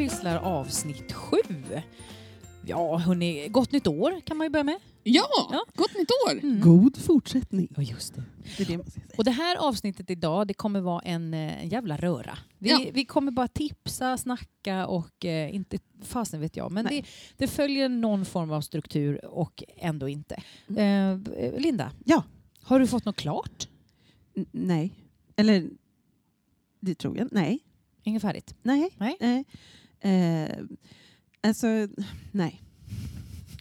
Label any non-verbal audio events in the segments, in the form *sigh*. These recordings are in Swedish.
pysslar avsnitt 7. Ja, hörni, gott nytt år kan man ju börja med. Ja, Ja. gott nytt år! Mm. God fortsättning. Ja, just det. Det är det. Och det här avsnittet idag, det kommer vara en, eh, en jävla röra. Vi, Ja. vi kommer bara tipsa, snacka och eh, inte fasen vet jag. Men det, det följer någon form av struktur och ändå inte. Mm. Eh, Linda, Ja. har du fått något klart? N- nej. Eller, det tror jag. Nej. Inget färdigt? Nej. Nej. nej. Eh, alltså, nej.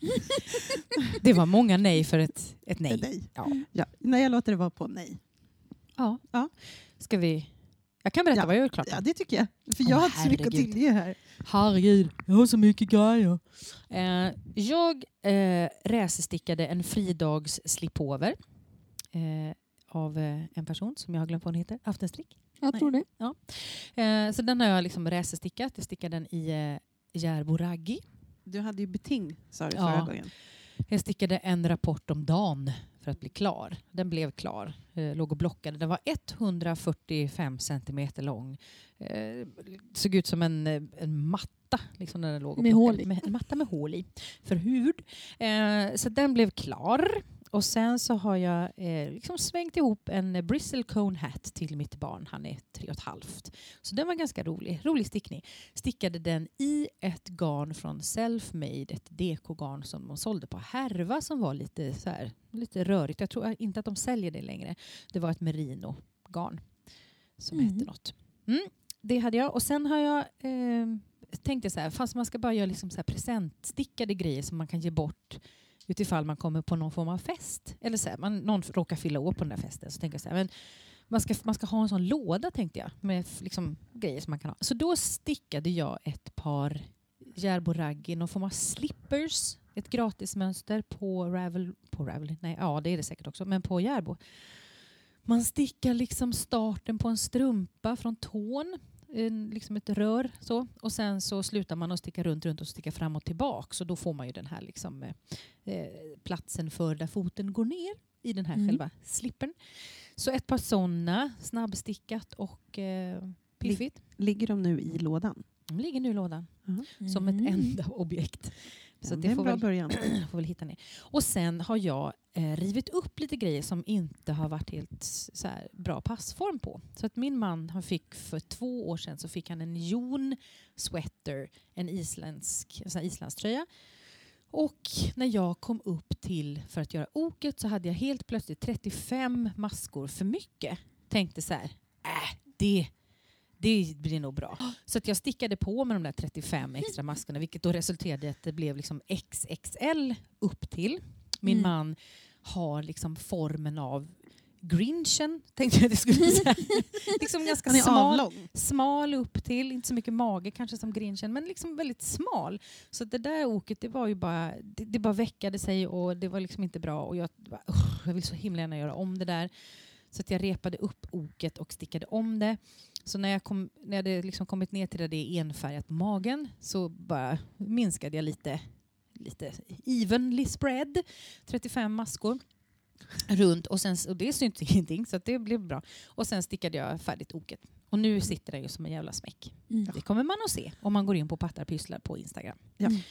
*laughs* Det var många nej för ett, ett nej. nej. Ja. Ja. Nej, jag låter det vara på nej. Ja. Ja. Ska vi... Jag kan berätta Ja. vad jag gjort klart. Ja, det tycker jag. För Åh, jag har inte så mycket att tillge här. Herregud, jag har så mycket grejer. Eh, jag eh, räsestickade en fridags slipover eh, av eh, en person som jag har glömt vad hon heter. Aftenstrick. Jag tror det. Eh, så den har jag liksom räsestickat. Jag stickade den i eh, Järbo Raggi. Du hade ju beting, sa du Ja. förra gången. Jag stickade en rapport om dagen för att bli klar. Den blev klar. Eh, låg och blockade. Den var 145 centimeter lång. Eh, såg ut som en, eh, en matta. Liksom när den låg och Med hål i. Med, en matta med hål i. För hud. Eh, så den blev klar. Och sen så har jag eh, liksom svängt ihop en eh, bristle cone hat till mitt barn. Han är tre och ett halvt. Så den var ganska rolig. Rolig stickning. Stickade den i ett garn från Selfmade, ett dekogarn som de sålde på Härva som var lite, så här, lite rörigt. Jag tror inte att de säljer det längre. Det var ett merino-garn som Mm. hette något. Mm, det hade jag. Och sen har jag eh, tänkte så här, fast man ska bara göra liksom så här presentstickade grejer som man kan ge bort utifall man kommer på någon form av fest. Eller så här, man, någon råkar fylla år på den där festen. Så tänker jag så här, men man ska, man ska ha en sån låda tänkte jag med liksom, grejer som man kan ha. Så då stickade jag ett par Järbo Raggi, någon form av slippers. Ett gratismönster på Ravel, på Ravel, nej ja det är det säkert också, men på Järbo. Man stickar liksom starten på en strumpa från tån, en, liksom ett rör så. Och sen så slutar man att sticka runt, runt och sticka fram och tillbaka. Så då får man ju den här liksom, eh, eh, platsen för där foten går ner i den här Mm. själva slippern. Så ett par sådana, snabbstickat och eh, piffigt. Ligger de nu i lådan? De ligger nu i lådan Mhm. som ett Mm. enda *laughs* objekt. Så det det är en får bra väl, början. *clears throat* får väl hitta ner. Och sen har jag eh, rivit upp lite grejer som inte har varit helt så här, bra passform på. Så att min man han fick för två år sedan så fick han en Jon sweater, en isländsk en islandströja. Och när jag kom upp till för att göra oket så hade jag helt plötsligt 35 maskor för mycket. Tänkte så här, äh, det, det blir nog bra. *gasps* Så att jag stickade på med de där 35 extra maskorna vilket då resulterade i att det blev liksom XXL upp till. Min Mm. man har liksom formen av Grinchen, *laughs* tänkte jag att jag skulle säga. *laughs* liksom ganska smal, smal upp till, inte så mycket mage kanske som Grinchen, men liksom väldigt smal. Så det där oket, det var ju bara, det, det bara väckade sig och det var liksom inte bra. Och jag, bara, "Usch, jag vill så himla gärna göra om det där. Så att jag repade upp oket och stickade om det. Så när jag, kom, när jag hade liksom kommit ner till där det är enfärgat på magen så bara minskade jag lite, lite evenly spread, 35 maskor runt och, sen, och det syntes *laughs* ingenting så att det blev bra. Och sen stickade jag färdigt oket. Och nu sitter den ju som en jävla smäck. Mm. Det kommer man att se om man går in på Pattarpysslar på Instagram. Ja. Mm.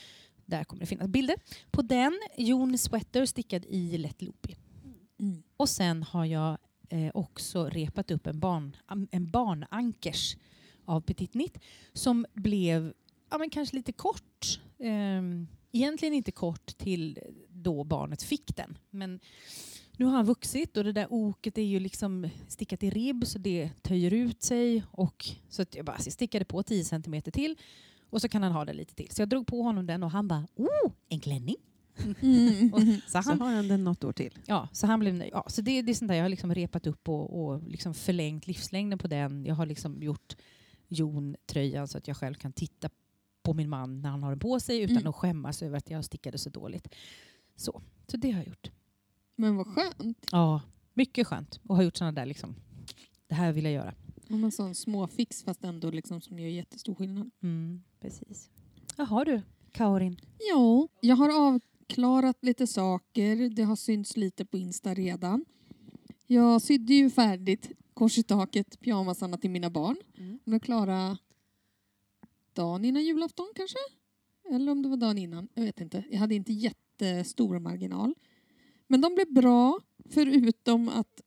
Där kommer det finnas bilder. På den, Jon Sweater stickad i lätt loopy. Mm. Och sen har jag eh, också repat upp en, barn, en barnankers av Petit Nitt som blev ja, men kanske lite kort. Eh, egentligen inte kort till då barnet fick den. Men nu har han vuxit och det där oket är ju liksom stickat i ribb så det töjer ut sig. Och, så att jag bara stickade på 10 cm till och så kan han ha det lite till. Så jag drog på honom den och han bara oh, en klänning. Mm. Och, så Så han har han den något år till. Ja, så han blev. Ja, så det, det är sånt där jag har liksom repat upp och, och liksom förlängt livslängden på den. Jag har liksom gjort Jon-tröjan så att jag själv kan titta på min man när han har den på sig utan Mm. att skämmas över att jag stickade så dåligt. Så, så det har jag gjort. Men vad skönt. Ja, mycket skönt att ha gjort såna där liksom. Det här vill jag göra. Om en sån småfix fast ändå liksom som gör jättestor skillnad. Mm, precis. Jaha du, Kaurin. Ja, jag har förklarat lite saker. Det har synts lite på Insta redan. Jag sydde ju färdigt kors i taket pyjamasarna till mina barn. Mm. De blev klara dagen innan julafton kanske? Eller om det var dagen innan. Jag vet inte. Jag hade inte jättestor marginal. Men de blev bra förutom att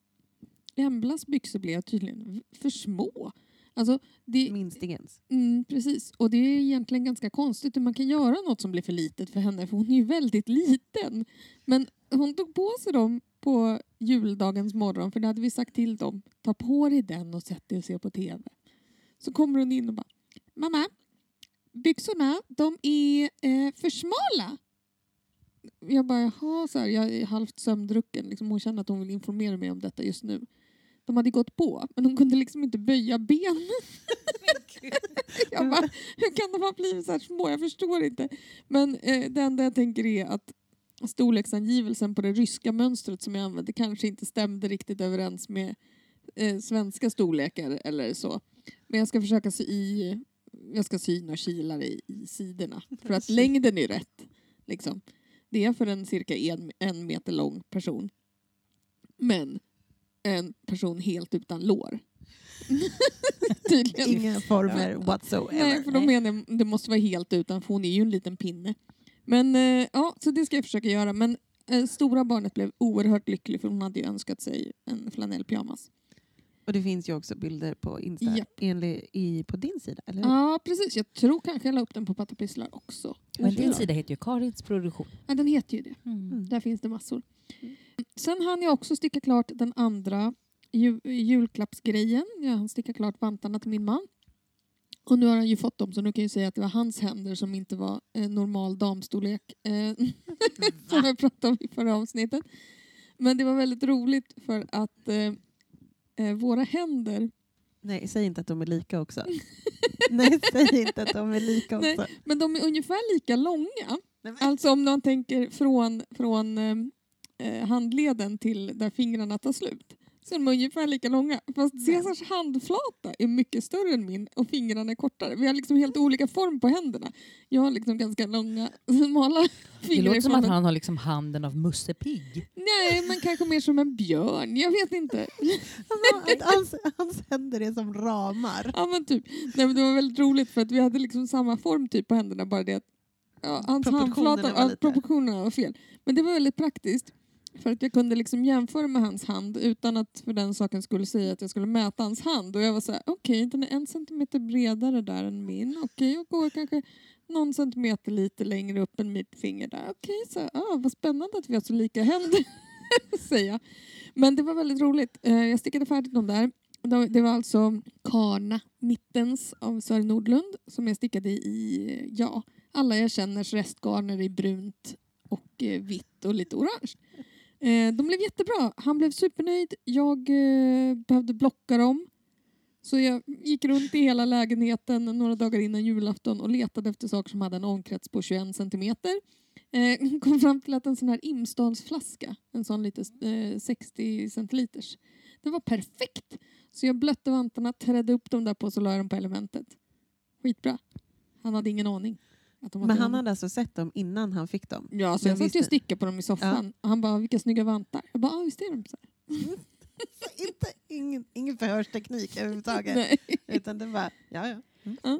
Emblas byxor blev tydligen för små. Alltså, det, Minstingens. Mm, precis. Och det är egentligen ganska konstigt hur man kan göra något som blir för litet för henne för hon är ju väldigt liten. Men hon tog på sig dem på juldagens morgon för det hade vi sagt till dem. Ta på dig den och sätt dig och se på TV. Så kommer hon in och bara Mamma, byxorna de är eh, för smala. Jag bara jaha, så här, jag är halvt sömndrucken. Liksom, hon känner att hon vill informera mig om detta just nu. De hade gått på, men hon kunde liksom inte böja benen. *laughs* jag bara, hur kan de ha blivit så här små? Jag förstår inte. Men eh, det enda jag tänker är att storleksangivelsen på det ryska mönstret som jag använde kanske inte stämde riktigt överens med eh, svenska storlekar eller så. Men jag ska försöka sy i, jag ska sy några kilar i, i sidorna för att *laughs* längden är rätt. Liksom. Det är för en cirka en, en meter lång person. Men en person helt utan lår. *laughs* Tydligen. Inga former whatsoever. Nej, för då menar jag det måste vara helt utan, för hon är ju en liten pinne. Men eh, ja, så det ska jag försöka göra. Men eh, stora barnet blev oerhört lycklig för hon hade ju önskat sig en flanellpyjamas. Och det finns ju också bilder på Insta Japp. enligt, i, på din sida, eller? Ja, precis. Jag tror kanske jag la upp den på Pattapysslar också. Men din sida heter ju Karins produktion. Ja, den heter ju det. Mm. Där finns det massor. Sen hann jag också sticka klart den andra ju, julklappsgrejen. Jag hann sticka klart vantarna till min man. Och nu har han ju fått dem så nu kan jag säga att det var hans händer som inte var eh, normal damstorlek. Eh, *laughs* som jag pratade om i förra avsnittet. Men det var väldigt roligt för att eh, eh, våra händer Nej, säg inte att de är lika också. *laughs* Nej, säg inte att de är lika Nej. också. Men de är ungefär lika långa. Nej, Alltså om man tänker från, från eh, eh, handleden till där fingrarna tar slut. Så är ungefär lika långa. Fast Caesars handflata är mycket större än min och fingrarna är kortare. Vi har liksom helt olika form på händerna. Jag har liksom ganska långa, *laughs* smala Det fingrar. låter i som att han har liksom handen av Musse Pigg. Nej, men kanske mer som en björn. Jag vet inte. *laughs* Alltså, hans, hans händer är som ramar. Ja, men typ. Nej, men det var väldigt roligt för att vi hade liksom samma form typ på händerna bara det att ja, hans handflata, var ja, proportionerna var fel. Men det var väldigt praktiskt för att jag kunde liksom jämföra med hans hand utan att för den saken skulle säga att jag skulle mäta hans hand och jag var så här, okej den är en centimeter bredare där än min, okej jag går kanske någon centimeter lite längre upp än mitt finger där, okej så ah, vad spännande att vi har så lika händer, *laughs* säger jag. Men det var väldigt roligt. Eh, jag stickade färdigt dem där. Det- var alltså Karna Mittens av Sören Nordlund som jag stickade i, ja, alla jag känners restgarner i brunt och eh, vitt och lite orange. Eh, De blev jättebra. Han blev supernöjd. Jag eh, behövde blocka dem. Så jag gick runt i hela lägenheten några dagar innan julafton och letade efter saker som hade en omkrets på 21 centimeter. Eh, *laughs* kom fram till att en sån här Imsdalsflaska, en sån lite eh, 60 centiliters, den var perfekt. Så jag blötte vantarna, trädde upp dem där på och så la jag dem på elementet. Skitbra. Han hade ingen aning. Men han hade alltså sett dem innan han fick dem? Ja, så jag satt ju och stickade på dem i soffan. Och han bara, vilka snygga vantar. Jag bara, ja visst är de så här. *laughs* Inte, ingen, ingen förhörsteknik överhuvudtaget. *laughs* Nej. Utan det var, ja ja.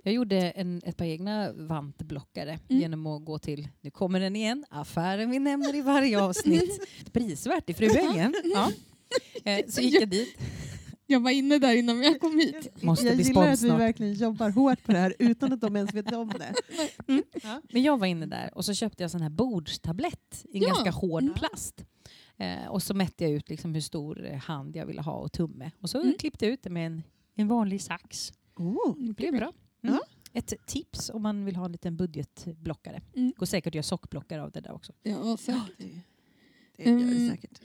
Jag gjorde en, ett par egna vantblockare Mm. genom att gå till, nu kommer den igen, affären vi nämner i varje avsnitt. *laughs* Prisvärt i Fruängen. Ja. Eh, Så gick jag dit. Jag var inne där innan jag kom hit. Måste jag bli gillar att vi verkligen jobbar hårt på det här utan att de ens vet om det. Men jag var inne där och så köpte jag sån här bordstablett i en Ja. ganska hård Mm. plast. Eh, och så mätte jag ut liksom hur stor hand jag ville ha och tumme. Och så Mm. klippte jag ut det med en, en vanlig sax. Oh. Det blev bra. Mm. Ja. Ett tips om man vill ha en liten budgetblockare. Mm. Går säkert att göra sockblockare av det där också. Ja, säkert. Det, det gör det Mm. säkert.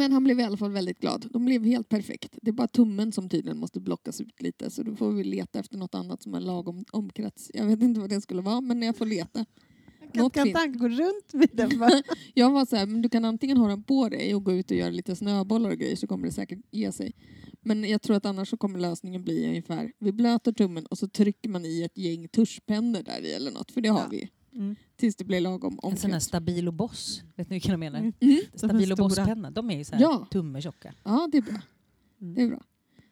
Men han blev i alla fall väldigt glad. De blev helt perfekt. Det är bara tummen som tydligen måste blockas ut lite så då får vi leta efter något annat som är lagom omkrets. Jag vet inte vad det skulle vara men jag får leta. Kan, kan han gå runt med den? va? *laughs* Jag var så här, men du kan antingen ha den på dig och gå ut och göra lite snöbollar och grejer så kommer det säkert ge sig. Men jag tror att annars så kommer lösningen bli ungefär, vi blöter tummen och så trycker man i ett gäng tuschpennor där i eller något, för det har Ja. vi. Mm. Tills det blir lagom En sån här omkrets. Stabilo Boss, vet ni vilken jag menar? Mm. Mm. Stabilo stora. Boss-penna, de är ju så här Ja. tumme tjocka. Ja, det är bra. Mm. Det är bra.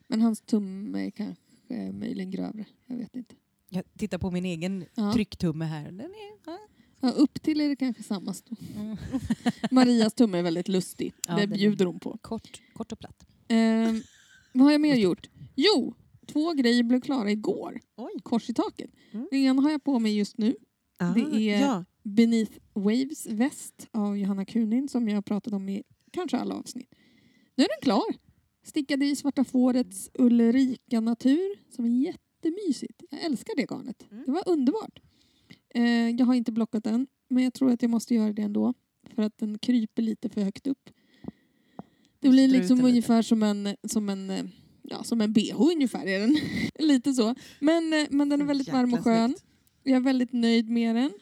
Men hans tumme är kanske möjligen grövre. Jag vet inte. Jag tittar på min egen Ja. trycktumme här. Den är, ja. Ja, upp till är det kanske samma stor. mm. *laughs* Marias tumme är väldigt lustig. Ja, det bjuder hon på. kort, kort och platt. Ehm, vad har jag mer gjort? Jo, två grejer blev klara igår. Oj. Kors i taket. Mm. Den ena har jag på mig just nu. Ah, Det är- Ja, Beneath Waves väst av Johanna Kunin som jag har pratat om i kanske alla avsnitt. Nu är den klar. Stickade i Svarta Fårets Ulrika Natur som är jättemysigt. Jag älskar det garnet. Mm. Det var underbart. Eh, jag har inte blockat den men jag tror att jag måste göra det ändå för att den kryper lite för högt upp. Det blir liksom lite. ungefär som en, som en Ja, som en bh ungefär är den. *laughs* lite så. Men, eh, men den är väldigt varm och jäkla skön. snyggt. Jag är väldigt nöjd med den.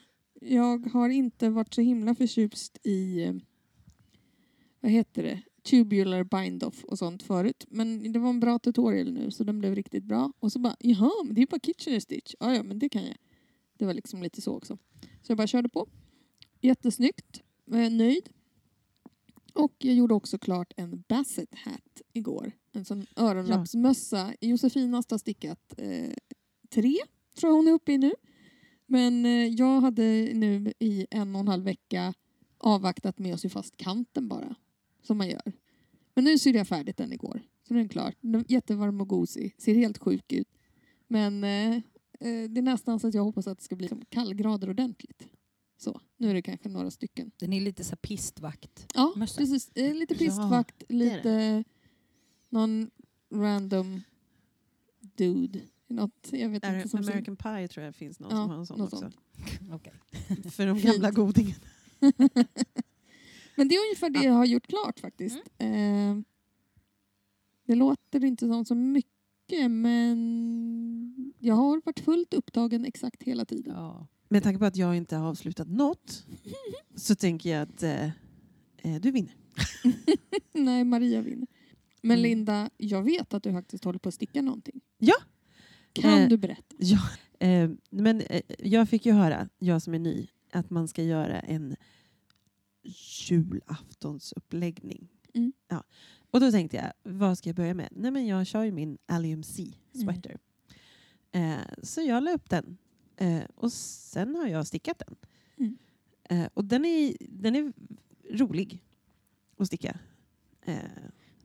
Jag har inte varit så himla förtjust i eh, vad heter det? Tubular bind-off och sånt förut. Men det var en bra tutorial nu så den blev riktigt bra. Och så bara, jaha, men det är bara Kitchener Stitch. Ja, ja, men det kan jag. Det var liksom lite så också. Så jag bara körde på. Jättesnyggt. Nöjd. Och jag gjorde också klart en Basset hat igår. En sån öronlappsmössa. Josefina har stickat eh, tre, tror jag hon är uppe i nu. Men eh, jag hade nu i en och en halv vecka avvaktat med att sy fast kanten bara. Som man gör. Men nu sydde jag färdigt den igår. Så nu är den klar. Den är jättevarm och gosig. Ser helt sjuk ut. Men eh, eh, det är nästan så att jag hoppas att det ska bli som kallgrader ordentligt. Så, nu är det kanske några stycken. Den är lite så pistvakt. Ja, Mössa. precis. Eh, lite Ja, pistvakt, är lite någon random dude. Något, jag vet Är inte. Som American Pie tror jag finns någon Ja, som har en sån också. sånt. *laughs* För de *laughs* gamla godingen. *laughs* Men det är ungefär det jag har gjort klart faktiskt. Eh, det låter inte som så mycket men jag har varit fullt upptagen exakt hela tiden. Ja. Med tanke på att jag inte har avslutat något så tänker jag att eh, eh, du vinner. Nej, Maria vinner. Men Mm. Linda, jag vet att du faktiskt håller på att sticka någonting. Ja. Kan Eh, du berätta? Ja, *laughs* eh, men eh, jag fick ju höra, jag som är ny, att man ska göra en julaftonsuppläggning. Mm. Ja. Och då tänkte jag, vad ska jag börja med? Nej men jag kör ju min Allium C sweater. Eh, så jag la upp den. Eh, och sen har jag stickat den. Mm. Eh, och den är, den är rolig att sticka.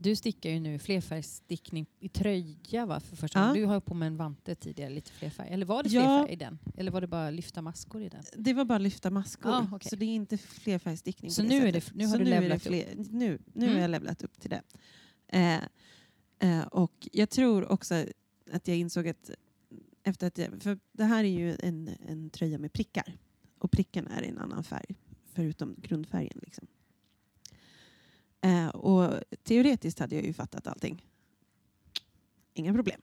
Du stickar ju nu flerfärgstickning i tröja va? För första Ja. gången. Du har ju på med en vante tidigare, lite flerfärg. Eller var det Ja. flerfärg i den? Eller var det bara lyfta maskor i den? det var bara lyfta maskor. Ah, okej. Så det är inte flerfärgstickning Så nu är det- nu har Så du levlat fler, Nu, nu Mm. har jag levlat upp till det. Eh, eh, och jag tror också att jag insåg att efter att jag, för det här är ju en, en tröja med prickar. Och prickarna är i en annan färg, förutom grundfärgen. Liksom. Eh, och teoretiskt hade jag ju fattat allting. Inga problem.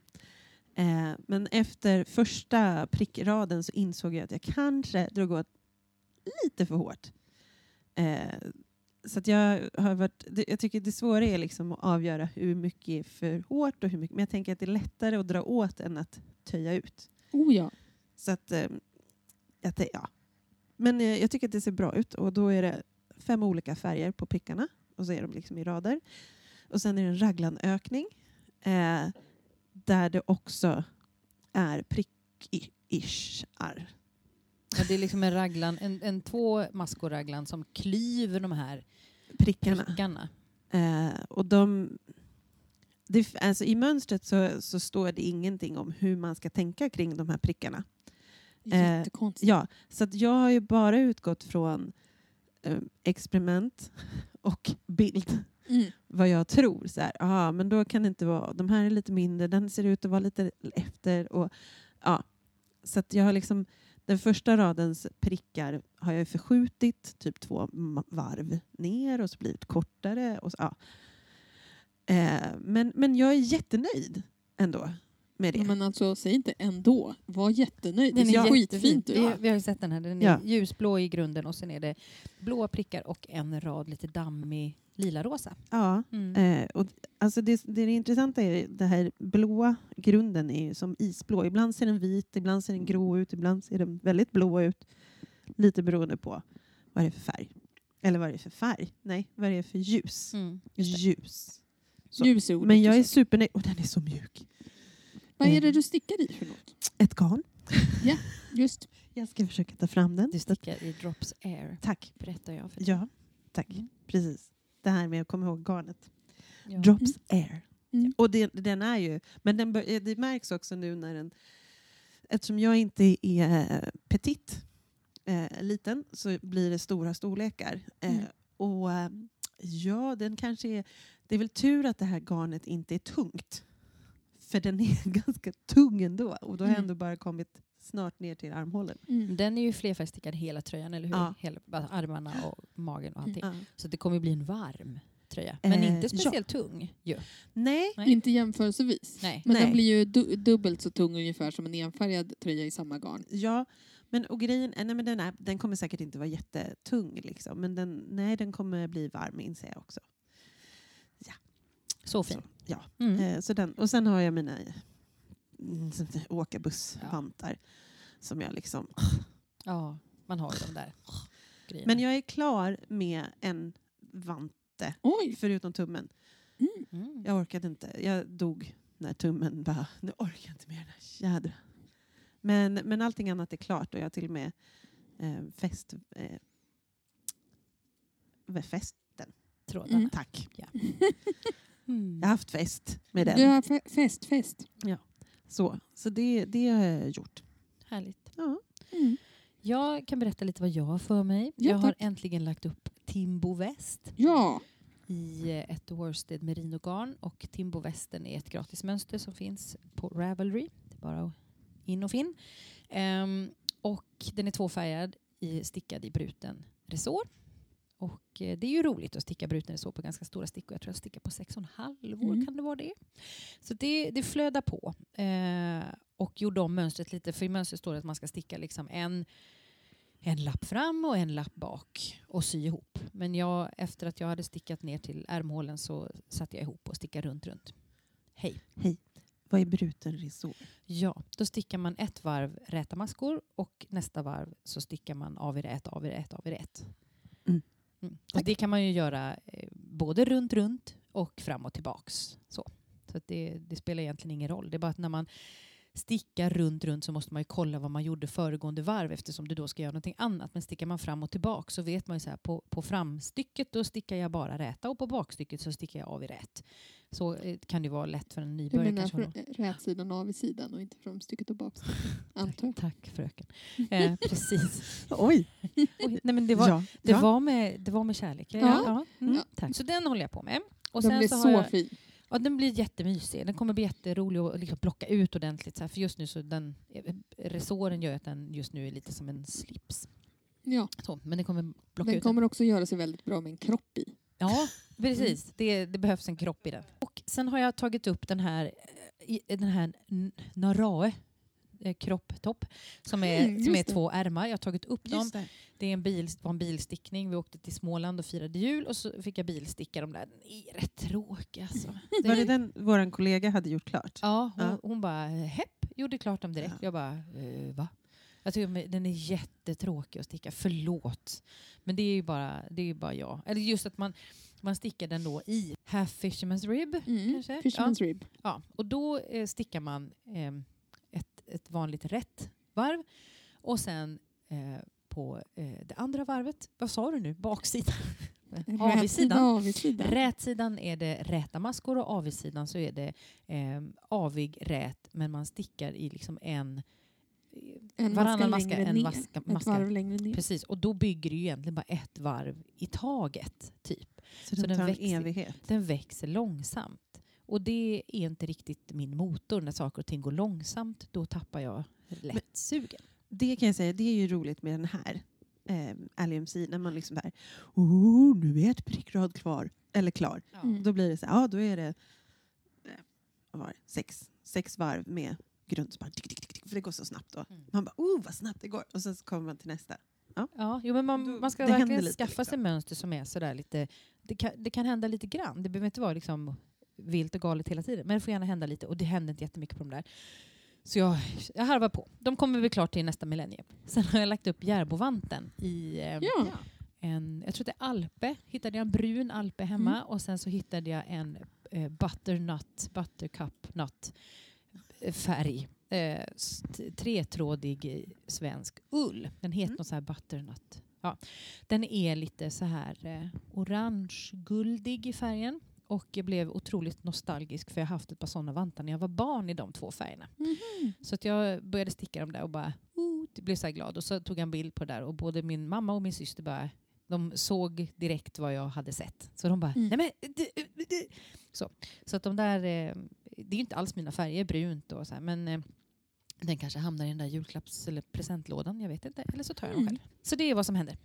Eh, men efter första prickraden så insåg jag att jag kanske drog åt lite för hårt. Eh, så att jag har varit, jag tycker det svåra är liksom att avgöra hur mycket är för hårt och hur mycket, men jag tänker att det är lättare att dra åt än att töja ut. Oh ja. Så att, eh, att det, ja. Men eh, jag tycker att det ser bra ut och då är det fem olika färger på prickarna och så är de liksom i rader. Och sen är det en raglanökning eh, där det också är prick-ish-ar. Ja, det är liksom en raglan, en, en två maskoraglan som klyver de här Prickarna. prickarna. Eh, och de, det, alltså I mönstret så, så står det ingenting om hur man ska tänka kring de här prickarna. Eh. Ja, så jag har ju bara utgått från eh, experiment och bild. Mm. Vad jag tror. Så här, aha, men då kan det inte vara, de här är lite mindre, den ser ut att vara lite efter. Och, ja. Så jag har liksom, den första radens prickar har jag förskjutit typ två varv ner och så blivit kortare. Och så, ja. eh, men, men jag är jättenöjd ändå med det. Ja, men alltså, säg inte ändå. Var jättenöjd. Den det är ser skitfint ut. Vi, vi har ju sett den här. Den är Ja. ljusblå i grunden och sen är det blåa prickar och en rad lite dammig lila-rosa. ja. Mm. Eh, och, alltså det, det, det intressanta är det här blåa grunden är ju som isblå. Ibland ser den vit, ibland ser den grå ut, ibland ser den väldigt blå ut. Lite beroende på vad det är för färg. Eller vad det är för färg. Nej, vad det är för ljus. Mm. Ljus. Så. Ljus är ordet Men jag är supernöjd. Och den är så mjuk. Vad är det du stickar i för något? Ett garn. Just. *laughs* Jag ska försöka ta fram den. Du stickar i Drops Air, Tack. berättar jag för dig. Ja, tack. Mm. Precis. Det här med att komma ihåg garnet. Ja. Drops air. Mm. Och det, den är ju, men den bör, eh, det märks också nu när den, eftersom jag inte är eh, petit, eh, liten, så blir det stora storlekar. Eh, Mm. och eh, ja, den kanske är, det är väl tur att det här garnet inte är tungt. För den är *laughs* ganska tung ändå och då har jag Mm. ändå bara kommit snart ner till armhålen. Mm. Den är ju flerfärgstickad hela tröjan, eller hur? Ja. Hela, armarna och magen och allting. Ja. Så det kommer bli en varm tröja. Men Eh, inte ja. speciellt tung ju. Nej, Nej. Inte jämförelsevis. Nej. Men Nej. den blir ju du dubbelt så tung ungefär som en enfärgad tröja i samma garn. Ja, men, och grejen, eh, nej, men den, är, den kommer säkert inte vara jättetung. Liksom, men den, nej, den kommer bli varm inser jag också. Så fin. Så, ja. Mm. Eh, så den, och sen har jag mina sånt där åkarbussvantar. Som jag liksom, Ja, man har ju de där grejerna. men jag är klar med en vante, Oj! förutom tummen. Mm. Jag orkade inte. Jag dog när tummen bara, nu orkar jag inte mer den här jädra. Men, men allting annat är klart och jag har till och med eh, fäst, eh, fästen. Trådarna. Mm. Tack. *laughs* Mm. Jag har haft fest med Du den. har fe- fest, fest. Så, så det, det har jag gjort. Härligt. Ja. Mm. Jag kan berätta lite vad jag har för mig. Ja, jag har tack. äntligen lagt upp Timbo Väst Ja, i eh, ett worsted merinogarn. Och Timbo Västen är ett gratismönster som finns på Ravelry. Det är bara in och fin. Ehm, och den är tvåfärgad, i, stickad i bruten resår. Och eh, det är ju roligt att sticka bruten resår på ganska stora stickor. Jag tror jag stickar på sex och en halv år, Mm. kan det vara det? Så det, det flödar på. Eh, och gjorde om mönstret lite, för i mönstret står det att man ska sticka liksom en, en lapp fram och en lapp bak och sy ihop. Men jag, efter att jag hade stickat ner till ärmhålen så satte jag ihop och stickade runt, runt. Hej. Vad är bruten resår? Ja, då stickar man ett varv räta maskor och nästa varv så stickar man av i rät, av i rät, av i rät. Mm. Mm. Och det kan man ju göra eh, både runt, runt och fram och tillbaks. Så, så det, det spelar egentligen ingen roll. Det är bara att när man stickar runt, runt så måste man ju kolla vad man gjorde föregående varv eftersom du då ska göra någonting annat. Men stickar man fram och tillbaks så vet man ju så här på, på framstycket då stickar jag bara räta och på bakstycket så stickar jag av i rät. Så eh, kan det vara lätt för en du nybörjare. menar kanske att fr- rätsidan av i sidan och inte framstycket och bakstycket. *laughs* Antar jag. Tack fröken. Eh, precis. *laughs* Oj! Oj, nej, men det, var, ja. det, ja. var med, det var med kärlek. Ja. Mm, Ja. Tack. Så den håller jag på med. Och Den sen blir så så, har jag, fin. Ja, den blir jättemysig. Den kommer bli jätterolig att liksom plocka ut ordentligt. Så här, för just nu så den, resåren gör att den just nu är lite som en slips. Ja, Så, men den kommer plocka den ut kommer också göra sig väldigt bra med en kropp i. den. Ja, *laughs* precis. Det, det behövs en kropp i den. Och sen har jag tagit upp den här, eh, den här Narae eh, kropptopp som är, Mm, som är det. två ärmar. Jag har tagit upp dem. Just det. Det är en bil, var en bilstickning. Vi åkte till Småland och firade jul och så fick jag bilsticka de där. Den är rätt tråkig alltså. *laughs* Var det den vår kollega hade gjort klart? Ja, hon, Ja. hon bara hepp, gjorde klart dem direkt. Ja. Jag bara, eh, va? Jag tycker den är jättetråkig att sticka, förlåt. Men det är ju bara, det är ju bara jag. Eller just att man, man stickar den då i half fisherman's rib. Mm. Kanske? Fisherman's rib. Ja, och då eh, stickar man eh, ett, ett vanligt rätt varv och sen eh, på eh, det andra varvet, vad sa du nu, baksidan? *laughs* Avigsidan. avigsidan. Rätsidan är det räta maskor och avigsidan så är det eh, avig rät men man stickar i liksom en En varannan maska maska, en ner. maska, maska. varv längre ner. Precis, och då bygger det ju egentligen bara ett varv i taget. typ. Så, Så den den växer. Den växer långsamt. Och det är inte riktigt min motor. När saker och ting går långsamt, då tappar jag lätt sugen. Det kan jag säga, det är ju roligt med den här eh, LMC när man liksom där, oh, nu är ett prickrad kvar, eller klar. Mm. Då blir det så här, ja då är det eh, var? Sex, sex varv med grundspann, tick, tick, tick, tick, för det går så snabbt då. Mm. Man bara, oh vad snabbt det går. Och sen så kommer man till nästa. Ja, jo, men man, Då- man ska verkligen lite, skaffa sig liksom. mönster som är sådär lite... Det kan, det kan hända lite grann. Det behöver inte vara liksom vilt och galet hela tiden. Men det får gärna hända lite och det händer inte jättemycket på de där. Så jag, jag harvar på. De kommer väl klart till nästa millennium. Sen har jag lagt upp Järbovanten i eh, Ja. en, jag tror det är Alpe. Hittade jag en brun Alpe hemma Mm. och sen så hittade jag en eh, butternut, buttercup nut eh, färg. Eh, tretrådig svensk ull. Den heter Mm. något så här butternut. Ja. Den är lite så här eh, orange-guldig i färgen. Och jag blev otroligt nostalgisk för jag har haft ett par sådana vantar när jag var barn i de två färgerna. Mhm. Så att jag började sticka dem där och bara oh, blev så glad. Och så tog jag en bild på det där och både min mamma och min syster bara de såg direkt vad jag hade sett. Så de bara, Mm. nej men... det- det-" Så, så att de där, eh, det är ju inte alls mina färger, brunt och så här, men eh, den kanske hamnar i den där julklapps eller presentlådan, jag vet inte. Eller så tar jag Mm. själv. Så det är vad som händer.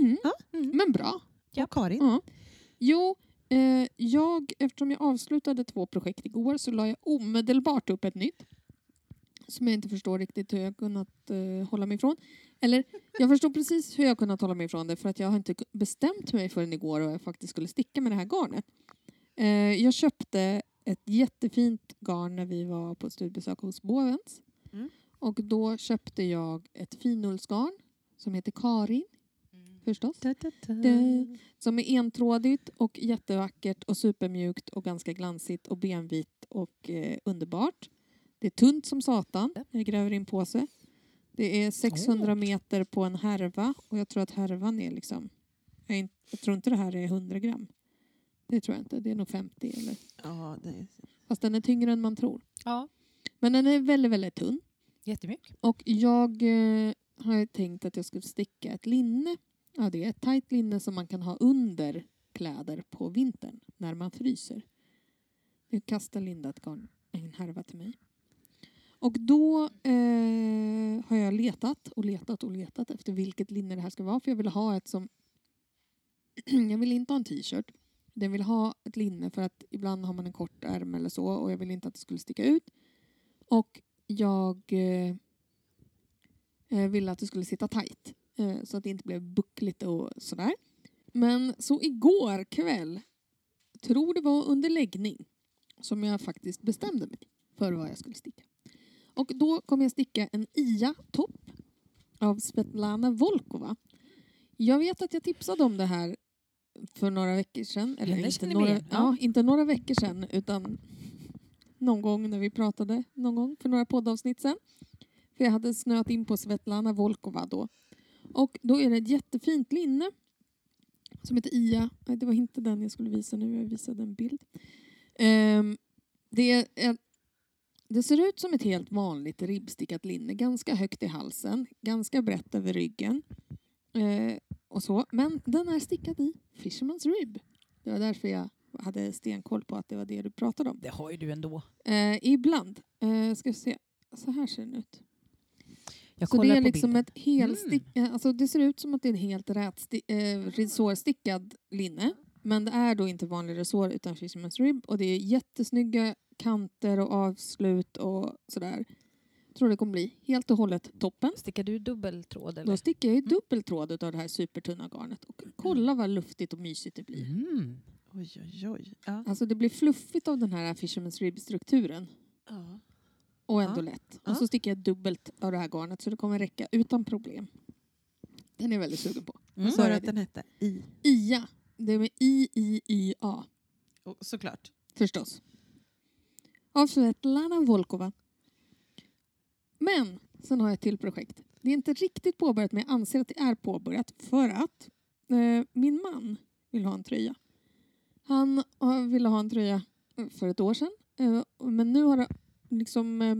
Mhm. Ja. Mm. Men bra. Och Karin? Ja. Jo, eh, jag, eftersom jag avslutade två projekt igår så la jag omedelbart upp ett nytt. Som jag inte förstår riktigt hur jag kunnat eh, hålla mig ifrån. Eller, jag förstår precis hur jag kunnat hålla mig ifrån det för att jag har inte bestämt mig förrän igår vad jag faktiskt skulle sticka med det här garnet. Eh, jag köpte ett jättefint garn när vi var på studiebesök hos Bovens. Mm. Och då köpte jag ett finullsgarn som heter Karin. Förstås. Da, da, da. Det- Som är entrådigt och jättevackert och supermjukt och ganska glansigt och benvitt och eh, underbart. Det är tunt som satan. Jag gräver in på sig. Det är 600 meter på en härva och jag tror att härvan är liksom... Jag, inte, jag tror inte det här är 100 gram. Det tror jag inte. Det är nog 50 eller... Ja, det är... Fast den är tyngre än man tror. Ja, Men den är väldigt, väldigt tunn. jättemycket. Och jag eh, har tänkt att jag ska sticka ett linne. Ja, det är ett tajt linne som man kan ha under kläder på vintern när man fryser. Nu kastar Linda ett garn, en härva till mig. Och då eh, har jag letat och letat och letat efter vilket linne det här ska vara. För jag vill ha ett som... *clears throat* jag vill inte ha en t-shirt. Jag vill ha ett linne för att ibland har man en kort ärm eller så och jag vill inte att det skulle sticka ut. Och jag eh, eh ville att det skulle sitta tajt så att det inte blev buckligt och sådär. Men så igår kväll, tror det var under läggning, som jag faktiskt bestämde mig för vad jag skulle sticka. Och då kommer jag sticka en Ia-topp av Svetlana Volkova. Jag vet att jag tipsade om det här för några veckor sedan. Eller inte några, ja, inte några veckor sedan utan någon gång när vi pratade någon gång för några poddavsnitt sedan. För jag hade snöat in på Svetlana Volkova då. Och då är det ett jättefint linne som heter Ia. Det var inte den jag skulle visa nu, jag visade en bild. Ehm, det, är det ser ut som ett helt vanligt ribbstickat linne, ganska högt i halsen, ganska brett över ryggen. Eh, och så. Men den är stickad i Fisherman's Rib. Det var därför jag hade stenkoll på att det var det du pratade om. Det har ju du ändå. Eh, ibland. Eh, ska vi se. Så här ser den ut. Jag Så det är på liksom bilden. ett helstick, eh, alltså det ser ut som att det är en helt rätsti- eh, resårstickad linne. Men det är då inte vanlig resår utan Fisherman's Rib och det är jättesnygga kanter och avslut och sådär. Jag tror det kommer bli helt och hållet toppen. Stickar du dubbeltråd eller? Då sticker jag i dubbeltråd av det här supertunna garnet och kolla vad luftigt och mysigt det blir. Mm. Oj, oj, oj. Ja. Alltså det blir fluffigt av den här Fisherman's Rib-strukturen. Ja. Och ändå Ja. lätt. Och så sticker jag dubbelt av det här garnet så det kommer räcka utan problem. Den är jag väldigt sugen på. Mm. Sa du att den hette I? IA. Det är med I-I-Y-A. Och, såklart. Förstås. Av Svetlana Volkova. Men sen har jag ett till projekt. Det är inte riktigt påbörjat men jag anser att det är påbörjat för att eh, min man vill ha en tröja. Han har, ville ha en tröja för ett år sedan eh, men nu har det liksom eh,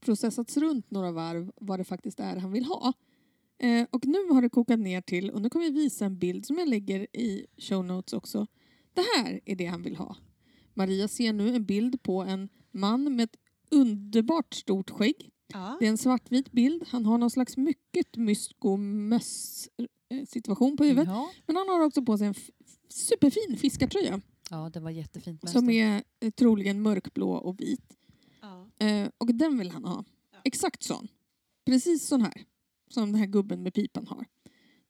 processats runt några varv vad det faktiskt är han vill ha. Eh, och nu har det kokat ner till, och nu kommer jag visa en bild som jag lägger i show notes också. Det här är det han vill ha. Maria ser nu en bild på en man med ett underbart stort skägg. Ja. Det är en svartvit bild. Han har någon slags mycket myskomöss eh, situation på huvudet. Ja. Men han har också på sig en superfin fiskartröja ja, det var jättefint mönster. som är eh, troligen mörkblå och vit. Eh, och den vill han ha. Exakt sån. Precis sån här. Som den här gubben med pipan har.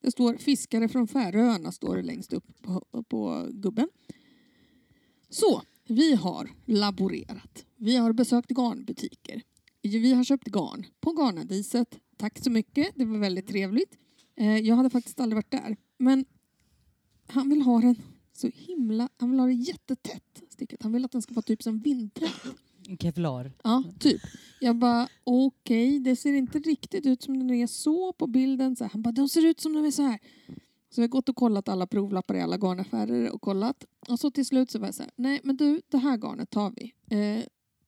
Det står fiskare från Färöarna står det längst upp på, på gubben. Så, vi har laborerat. Vi har besökt garnbutiker. vi har köpt garn på Garnadiset. Tack så mycket, det var väldigt trevligt. Eh, jag hade faktiskt aldrig varit där. Men han vill ha den så himla... Han vill ha det jättetätt stickat. Han vill att den ska vara typ som en Kevlar. Ja, typ. Jag bara, okej, det ser inte riktigt ut som den är så på bilden. Så han bara, de ser ut som de är så här. Så jag har gått och kollat alla provlappar i alla garnaffärer och kollat. Och så till slut så var jag så här, nej men du, det här garnet tar vi. Eh,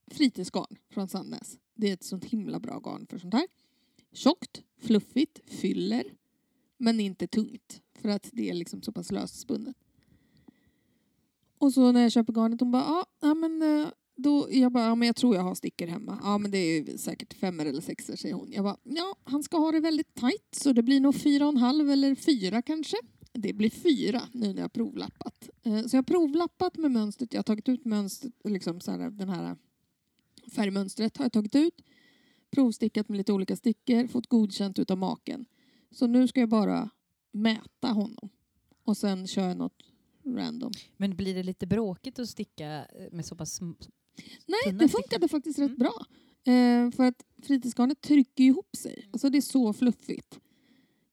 fritidsgarn från Sandnes. Det är ett sånt himla bra garn för sånt här. Tjockt, fluffigt, fyller, men inte tungt. För att det är liksom så pass lösspunnet. Och så när jag köper garnet, hon bara, ja, ja men eh, då, jag bara, ja, men jag tror jag har stickor hemma. Ja men det är ju säkert femmer eller sexer säger hon. Jag bara, ja han ska ha det väldigt tajt så det blir nog fyra och en halv eller fyra kanske. Det blir fyra nu när jag har provlappat. Eh, så jag har provlappat med mönstret. Jag har tagit ut mönstret, liksom så här, den här färgmönstret har jag tagit ut. Provstickat med lite olika stickor, fått godkänt utav maken. Så nu ska jag bara mäta honom. Och sen kör jag något random. Men blir det lite bråkigt att sticka eh, med så pass... Nej, det funkade faktiskt rätt Mm. bra. Eh, för att fritidsgarnet trycker ihop sig. Alltså det är så fluffigt.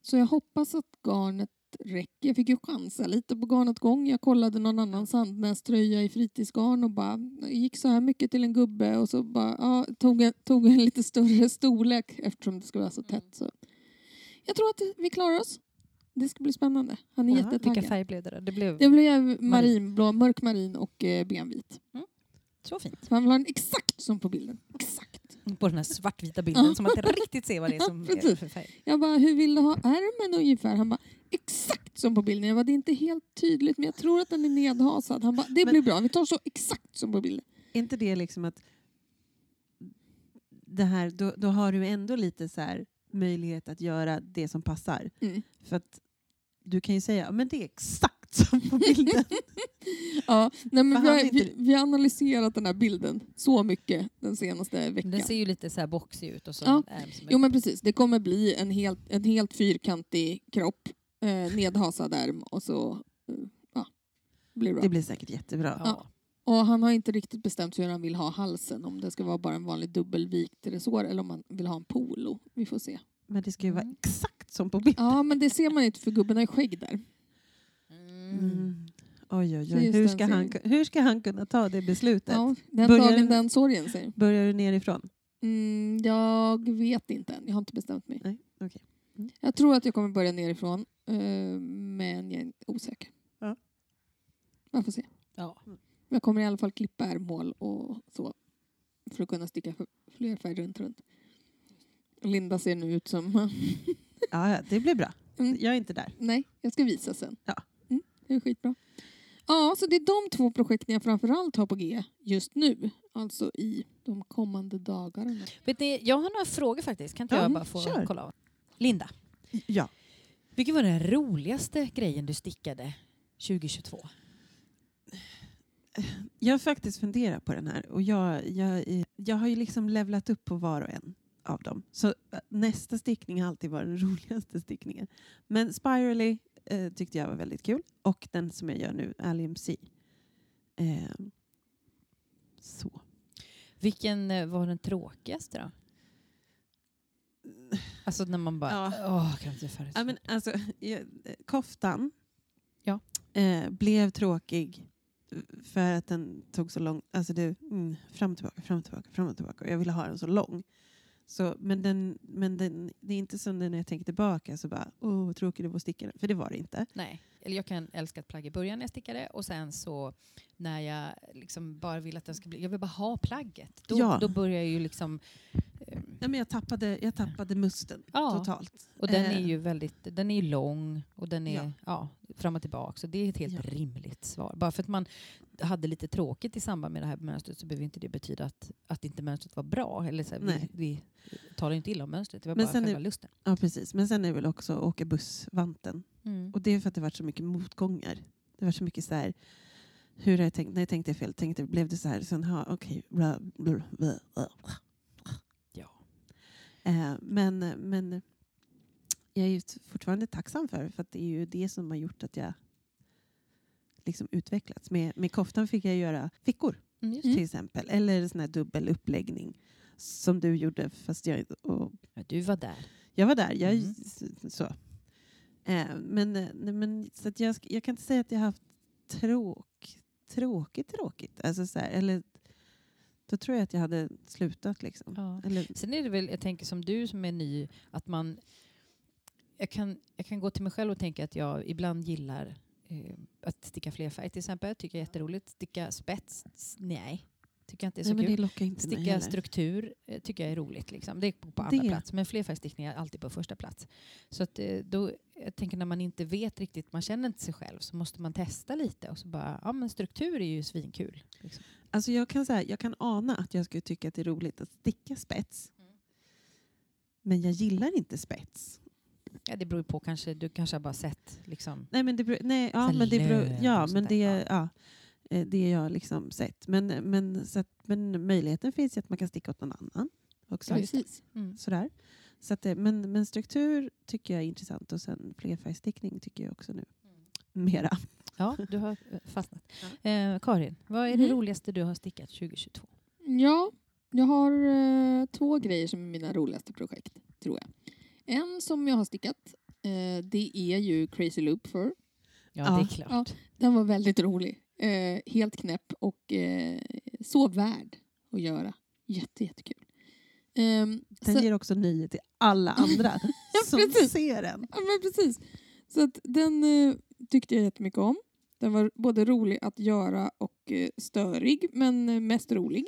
Så jag hoppas att garnet räcker. Jag fick ju chansa lite på garnet gång. Jag kollade någon annan Sandnäs-tröja i fritidsgarn och bara gick så här mycket till en gubbe och så bara ja, tog, en, tog en lite större storlek eftersom det ska vara så tätt. Så. Jag tror att vi klarar oss. Det ska bli spännande. Han är Jaha, jättetaggad. Vilka färg blev det då? Det blev Det blev marinblå, mörk marin och eh, benvit. Så fint. Han vill ha den exakt som på bilden. Exakt. På den här svartvita bilden som man inte riktigt ser vad det är som *laughs* Ja, är för färg. Jag bara, hur vill du ha ärmen ungefär? Han bara, exakt som på bilden. Jag bara, det är inte helt tydligt men jag tror att den är nedhasad. Han bara, det Men- blir bra. Vi tar så exakt som på bilden. Är inte det liksom att det här, då, då har du ändå lite så här möjlighet att göra det som passar. Mm. För att du kan ju säga, "Ja, men det är exakt som på bilden. *laughs* Ja, nej, men vi, har, inte- vi, vi har analyserat den här bilden så mycket den senaste veckan. Den ser ju lite så här boxig ut och så Ja. Jo men precis, det kommer bli en helt, en helt fyrkantig kropp, eh, nedhasad ärm och så eh, ja, blir det bra. Det blir säkert jättebra. ja. Och han har inte riktigt bestämt sig hur han vill ha halsen. Om det ska vara bara en vanlig dubbelvikt resår eller om han vill ha en polo. Vi får se. Men det ska ju vara Mm. exakt som på bilden. Ja men det ser man inte för gubben har ju skägg där. Mm. Mm. Oj, oj, oj. Hur ska, han, hur ska han kunna ta det beslutet? Ja, den Börjar dagen den- sorgen säger. Börjar du nerifrån? Mm, jag vet inte än, jag har inte bestämt mig. Nej, okej. Jag tror att jag kommer börja nerifrån eh, men jag är osäker. Ja. Man får se. Ja. Jag kommer i alla fall klippa ärmhål och så. För att kunna sticka fler färger runt runt. Linda ser nu ut som... Ja, ja, det blir bra. Mm. Jag är inte där. Nej, jag ska visa sen. Ja. Mm, det är skitbra. Ja, så det är de två projekten jag framförallt har på G just nu. Alltså i de kommande dagarna. Vet ni, jag har några frågor faktiskt. Kan inte Ja, jag bara få kör. kolla av? Linda, Ja. vilken var den roligaste grejen du stickade 2022? Jag har faktiskt funderat på den här och jag, jag, jag har ju liksom levlat upp på var och en av dem. Så eh, nästa stickning har alltid varit den *laughs* roligaste stickningen. Men Spirally eh, tyckte jag var väldigt kul och den som jag gör nu, Allium C. Eh, så. Vilken eh, var den tråkigaste då? Alltså när man bara, Ja. åh, kan inte färdigt. Ja, men alltså, jag, eh, koftan Ja. eh, blev tråkig för att den tog så lång... Alltså det, mm, fram och tillbaka, fram och tillbaka, fram och tillbaka. Och jag ville ha den så lång. Så, men den, men den, det är inte som när jag tänker tillbaka så bara, åh vad tråkigt det var att sticka den. För det var det inte. Nej, eller jag kan älska ett plagg i början när jag stickade och sen så när jag liksom bara vill att den ska bli, jag vill bara ha plagget. Då, Ja. då börjar jag ju liksom, eh, Ja, men jag, tappade, jag tappade musten Ja. totalt. och den är Eh, ju väldigt, den är lång och den är Ja. ja. fram och tillbaka. Så det är ett helt Ja. rimligt svar. Bara för att man hade lite tråkigt i samband med det här mönstret så behöver inte det betyda att, att inte mönstret var bra. Eller så här, vi, vi talar inte illa om mönstret, det var Men bara själva är- lusten. Ja, precis. Men sen är det väl också åka bussvanten. Mm. Och det är för att det varit så mycket motgångar. Det var så mycket så här, hur har jag tänkt, jag tänkte fel, tänkte, blev det så här, sen ha, okej, bla, bla, bla, bla. Ja. Eh, men, men jag är ju fortfarande tacksam för för att det är ju det som har gjort att jag liksom utvecklats. Med, med koftan fick jag göra fickor Mm, till exempel, eller sån här dubbel uppläggning. som du gjorde. Fast jag, och Ja, du var där. jag var där. Jag, Mm. så. Eh, men eh, nej, men, så att jag, jag kan inte säga att jag har haft tråk, tråkigt, tråkigt. Alltså, så här, eller, då tror jag att jag hade slutat. Liksom. Ja. Eller, Sen är det väl, jag tänker som du som är ny, att man... Jag kan, jag kan gå till mig själv och tänka att jag ibland gillar eh, att sticka flerfärg till exempel. Tycker jag är jätteroligt. Sticka spets, nej. Tycker jag inte är så nej, men kul. det inte Sticka struktur eh, tycker jag är roligt. Liksom. Det är på, på andra Det. plats. Men flerfärgstickning är alltid på första plats. Så att, eh, då, jag tänker när man inte vet riktigt, man känner inte sig själv, så måste man testa lite. Och så bara, ja men struktur är ju svinkul. Liksom. Alltså jag, kan säga, jag kan ana att jag skulle tycka att det är roligt att sticka spets. Mm. Men jag gillar inte spets. Ja, det beror på, kanske, du kanske har bara sett liksom, Nej, men det beror, nej, ja, Så men det beror, ja, men det, ja. Eh, det har jag liksom sett. Men, men, så att, men möjligheten finns ju att man kan sticka åt någon annan också. Precis. mm. Sådär. Så att, det- men, men struktur tycker jag är intressant och sen flerfärgstickning tycker jag också nu. Mera. Ja, du har eh, fastnat. Eh, Karin, vad är det Mhm. roligaste du har stickat 2022? Ja, jag har eh, två grejer som är mina roligaste projekt, tror jag. En som jag har stickat, eh, det är ju Crazy Loop för. Ja, Ja, det är klart. Den var väldigt rolig. Eh, helt knäpp och eh, så värd att göra. Jätte, jättekul. Ehm, Den så- ger också nöje till alla andra *laughs* som precis. ser den. Ja, men precis. Så att den eh, tyckte jag jättemycket om. Den var både rolig att göra och eh, störig, men eh, mest rolig.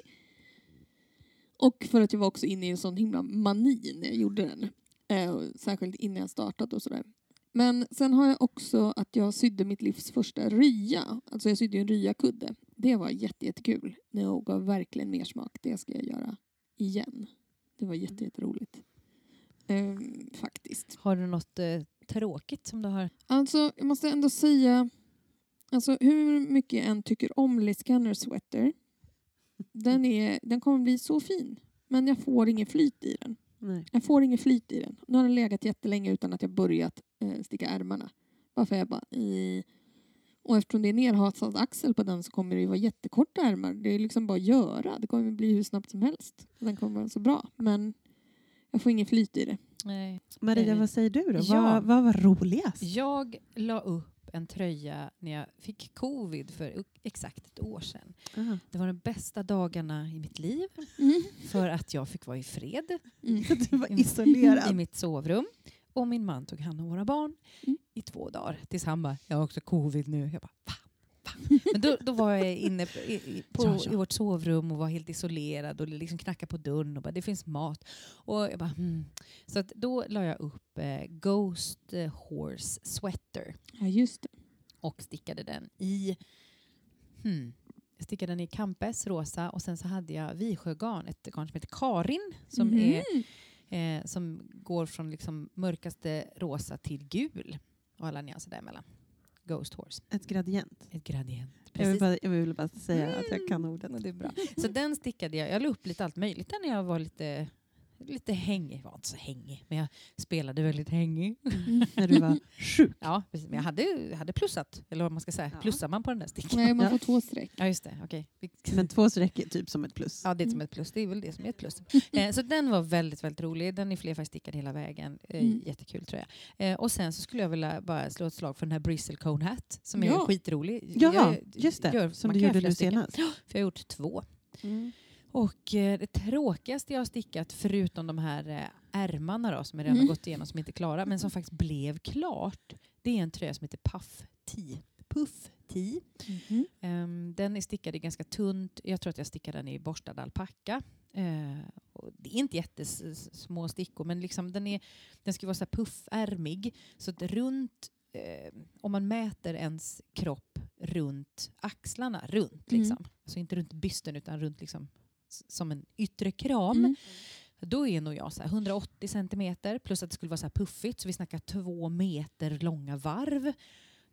Och för att jag var också inne i en sån himla mani när jag gjorde den. Eh, särskilt innan jag startade och sådär. Men sen har jag också att jag sydde mitt livs första rya. Alltså jag sydde en ryakudde. Det var jätte, jättekul. Det gav verkligen mer smak. Det ska jag göra igen. Det var jätte, jätteroligt. Eh, faktiskt. Har du något eh, tråkigt som du har? Alltså, jag måste ändå säga... Alltså, hur mycket jag än tycker om Lee Scanner Sweater, den, är, den kommer bli så fin. Men jag får ingen flyt i den. Nej. Jag får ingen flyt i den. Nu har den legat jättelänge utan att jag börjat eh, sticka ärmarna. Bara för jag bara... Eh. Och eftersom det är nerhasad axel på den så kommer det ju vara jättekorta ärmar. Det är liksom bara att göra. Det kommer bli hur snabbt som helst. Den kommer vara så bra. Men jag får ingen flyt i det. Nej. Maria, Eh, vad säger du då? ja. Vad, vad var roligast? Jag la upp en tröja när jag fick covid för exakt ett år sedan. Aha. Det var de bästa dagarna i mitt liv Mm. för att jag fick vara i fred Mm. *laughs* Du var i, i isolerad. mitt sovrum. Och min man tog hand om våra barn Mm. i två dagar. Tills han bara, jag har också covid nu. Jag bara, va? Men då, då var jag inne på, i, på, Ja, ja. i vårt sovrum och var helt isolerad och liksom knackade på dörren och bara, det finns mat. Och jag bara, hmm. Så att då la jag upp eh, Ghost eh, Horse Sweater Ja, just det. och stickade den i hmm, stickade den i Campes rosa och sen så hade jag Visjögarn, ett garn som heter Karin som, Mhm. är, eh, som går från liksom mörkaste rosa till gul och alla nyanser däremellan. Ghost Horse, Ett gradient. ett gradient. Jag vill, bara, jag vill bara säga att jag kan ordet. Och det är bra. Så den stickade jag. Jag la upp lite allt möjligt när jag var lite, lite hängig. Jag var inte så hängig, men jag spelade väldigt hängig. *laughs* När du var sjuk. Ja, precis. Men jag hade, hade plussat, eller vad man ska säga. Ja. Plussar man på den där sticken? Nej, man får två streck. Ja, just det. Vi- *laughs* Men två streck är typ som ett plus. Ja, det är som ett plus. Det är väl det som är ett plus. *laughs* Eh, så den var väldigt, väldigt rolig. Den är flerfärgstickad hela vägen. Eh, Mm. Jättekul tror jag. Eh, och sen så skulle jag vilja bara slå ett slag för den här Bristle Cone Hat som är Ja. skitrolig. Ja, Jag just det. gör- som du gjorde nu stycken. senast. *gasps* För jag har gjort två. Mm. Och eh, det tråkigaste jag har stickat, förutom de här eh, ärmarna då, som jag redan Mm. har gått igenom, som inte är klara, men som faktiskt blev klart, det är en tröja som heter Puff Tee. Puff Tee. Mhm. Ehm, den är stickad i ganska tunt. Jag tror att jag stickade den i borstad alpacka. Eh, det är inte jättesmå stickor, men liksom den, är, den ska vara så här puffärmig. Så att runt, om man mäter ens kropp runt axlarna, runt Mm. liksom. Alltså inte runt bysten utan runt liksom som en yttre kram. Mm. Då är nog jag så här 180 centimeter plus att det skulle vara så här puffigt så vi snackar två meter långa varv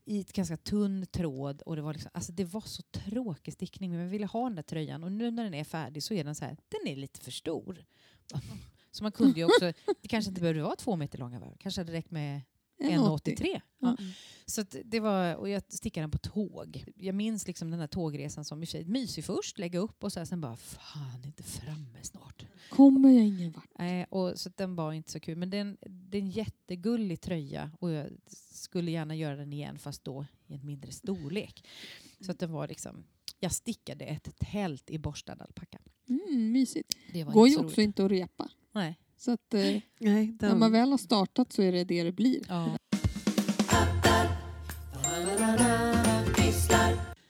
i ett ganska tunn tråd och det var, liksom, alltså det var så tråkig stickning men jag ville ha den där tröjan och nu när den är färdig så är den så här, den är lite för stor. *laughs* Så man kunde ju också, det kanske inte behövde vara två meter långa varv, kanske hade räckt med 1,83. Ja. Ja. Så det var, och jag stickade den på tåg. Jag minns liksom den här tågresan som i sig mysig först, lägga upp och så här, sen bara fan, det är inte framme snart. Kommer jag ingen vart? Nej, och så den var inte så kul. Men den, det är en jättegullig tröja och jag skulle gärna göra den igen fast då i en mindre storlek. Så att den var liksom, jag stickade ett tält i borstad alpacka. Mm, mysigt. Det var Går ju så också inte att repa. Nej. Så att eh, Nej, när man den, väl har startat så är det det det blir. Ja.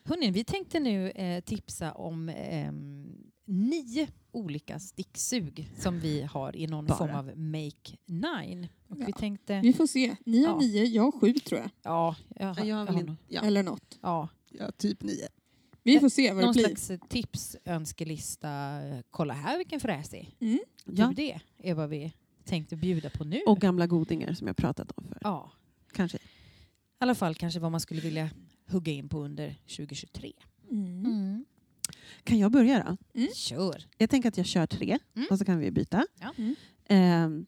Hörrni, vi tänkte nu eh, tipsa om ehm, nio olika sticksug som vi har i någon Bara. form av Make Nine. Och vi Ja. tänkte... Vi får se. Ni har Ja. nio, jag har sju tror jag. Ja, jag, har- jag har Ja, Eller något. ja, ja, typ nio. Vi får se vad det någon blir. slags eh, tips, önskelista. eh, Kolla här vilken fräsig. Mm. Ja. Typ det är vad vi tänkte bjuda på nu. Och gamla godingar som jag pratat om för. ja, Kanske. i alla fall kanske vad man skulle vilja hugga in på under 2023. Mm. Mm. Kan jag börja då? Kör! Jag tänker att jag kör tre Mm. och så kan vi byta. Ja. Mm. Ehm,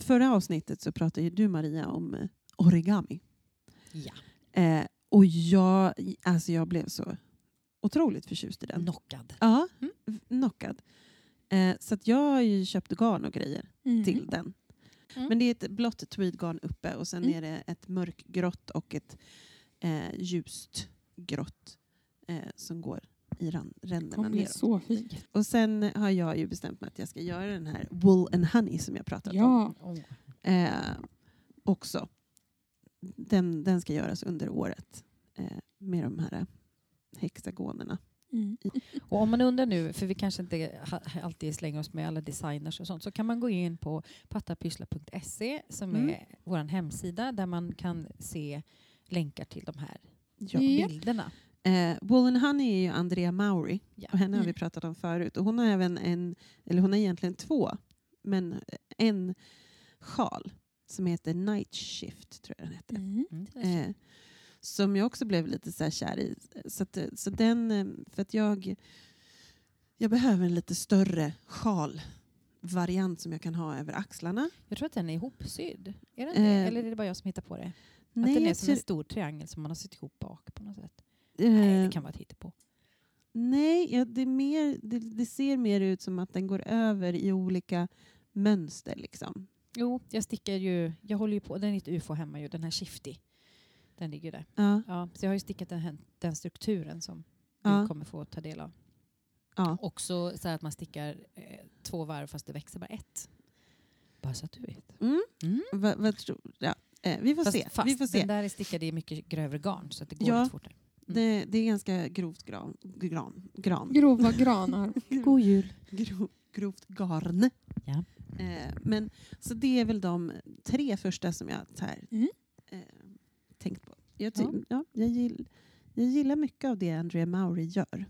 förra avsnittet så pratade ju du Maria om eh, origami. Ja, Eh, och jag, alltså jag blev så otroligt förtjust i den. knockad. Ja, Mm. knockad. Eh, så att jag har ju köpt garn och grejer Mm. till den. Mm. Men det är ett blått tweedgarn uppe och sen Mm. är det ett mörkgrått och ett eh, ljust grått eh, som går i ränderna neråt. så fint. Och sen har jag ju bestämt mig att jag ska göra den här wool and honey som jag pratat om. Ja, Oh. Eh, också. Den, den ska göras under året eh, med de här hexagonerna. mm. Och om man undrar nu, för vi kanske inte alltid slänger oss med alla designers och sånt, så kan man gå in på pattapyssla.se som Mm. är vår hemsida där man kan se länkar till de här Ja. Bilderna. Eh, wool and honey är ju Andrea Maury Ja. och henne har vi Mm. pratat om förut. Och hon har även en, eller hon har egentligen två, men en sjal som heter Night Shift, tror jag den heter. Mm. Mm, Eh, som jag också blev lite så kär i. Så, att, eh, så den, eh, för att jag, jag behöver en lite större sjalvariant som jag kan ha över axlarna. Jag tror att den är ihopsydd. Är den det? Eh, Eller är det bara jag som hittar på det? att Nej, den är som en stor triangel som man har sytt ihop bak på något sätt. eh, Nej, det kan vara ett hittepå. nej ja, det, mer, det, det ser mer ut som att den går över i olika mönster. Liksom. Jo, jag stickar ju, jag håller ju på, den är ett ufo hemma ju, den här Shifty. Den ligger där. Ja, Ja, så jag har ju stickat den, den strukturen som Ja. du kommer få ta del av. ja. Också så att man stickar eh, två varv fast det växer bara ett. Bara så att du vet. Mm. Mm. Vad tror, ja. eh, vi får Fast, se. fast vi får se. den där är stickad i mycket grövre garn så att det går Ja. lite fortare. Det, det är ganska grovt gran. gran, gran. Grova granar. *laughs* God jul! Gro, grovt garn. Ja. Eh, men, så det är väl de tre första som jag här, Mm. eh, tänkt på. Jag, ty, ja. jag, gill, jag gillar mycket av det Andrea Maury gör.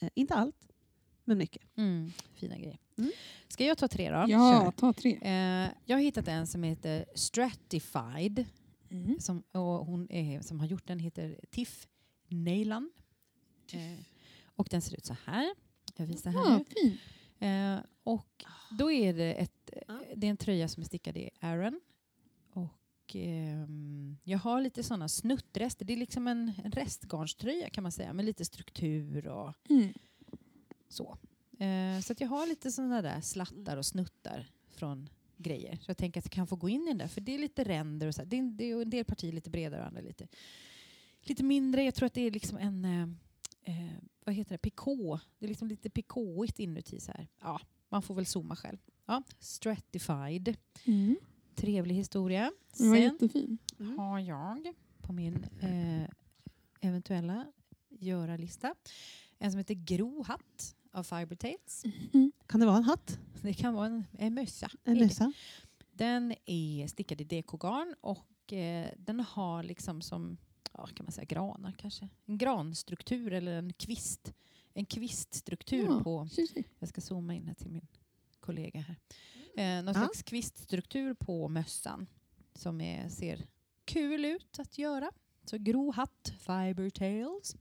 Eh, inte allt, men mycket. Mm, fina grejer. Mm. Ska jag ta tre då? Ja, kör. ta tre. Eh, jag har hittat en som heter Stratified. Mm. Som, och hon är, som har gjort den heter Tiff Neyland. Eh, och den ser ut så här. Jag visar här Ja, nu. fin. Eh, och då är det, ett, Ja. det är en tröja som är stickad i Aran. Och ehm, jag har lite sådana snuttrester. Det är liksom en, en restgarnströja kan man säga med lite struktur och Mm. så. Eh, så att jag har lite sådana där slattar och snuttar från grejer. Så jag tänker att jag kan få gå in i den där. För det är lite ränder och så. Det är, det är en del partier lite bredare och andra lite, lite mindre. Jag tror att det är liksom en, eh, eh, vad heter det, pikå. Det är liksom lite pikåigt inuti så här. Ja, man får väl zooma själv. Ja, stratified. Mm. Trevlig historia. Den var Sen jättefin. har jag på min eh, eventuella göra-lista en som heter Gro hatt av Fibertails. Mm. Kan det vara en hatt? Det kan vara en, en mössa. En mössa? Den är stickad i dekogarn och eh, den har liksom som, ja, kan man säga granar kanske? En granstruktur eller en kvist. En kviststruktur Ja. på, Tjusig. jag ska zooma in här till min kollega här. Eh, någon Ja. slags kviststruktur på mössan som är, ser kul ut att göra. Så Gro hatt, Fiber Tails.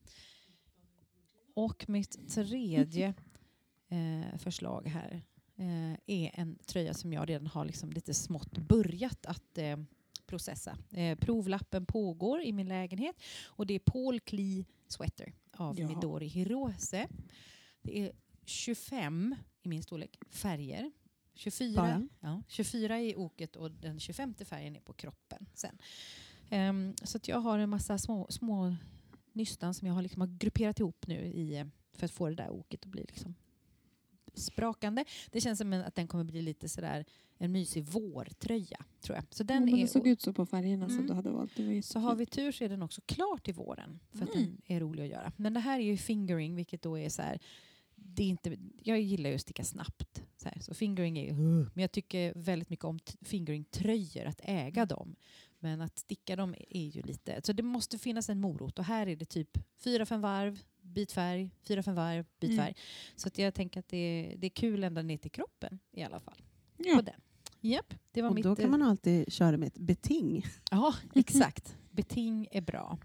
Och mitt tredje *laughs* eh, förslag här eh, är en tröja som jag redan har liksom lite smått börjat att eh, processa. Eh, provlappen pågår i min lägenhet och det är Paul Klee Sweater av Ja. Midori Hirose. Det är 25 i min storlek färger. 24, Bara? ja, 24 i oket och den 25 färgen är på kroppen sen. Ehm, så att jag har en massa små, små nystan som jag har, liksom har grupperat ihop nu i, för att få det där oket att bli liksom sprakande. Det känns som att den kommer bli lite sådär en mysig vårtröja, tror jag. Så Ja, den men är, det såg ut så på färgerna Mm. som du hade valt. Var så har vi tur så är den också klar till våren. För att Mm. den är rolig att göra. Men det här är ju fingering, vilket då är så här. Det är inte, jag gillar ju att sticka snabbt. Så, här. så fingering är uh, Men jag tycker väldigt mycket om fingering-tröjor, att äga dem. Men att sticka dem är ju lite... Så det måste finnas en morot. Och här är det typ fyra, fem varv, bitfärg, fyra, fem varv, bitfärg. Så att jag tänker att det är, det är kul ända ner till kroppen i alla fall. Ja. På den. Japp, det var Och mitt... då eh, kan man alltid köra med ett beting. Ja, *laughs* exakt. Beting är bra.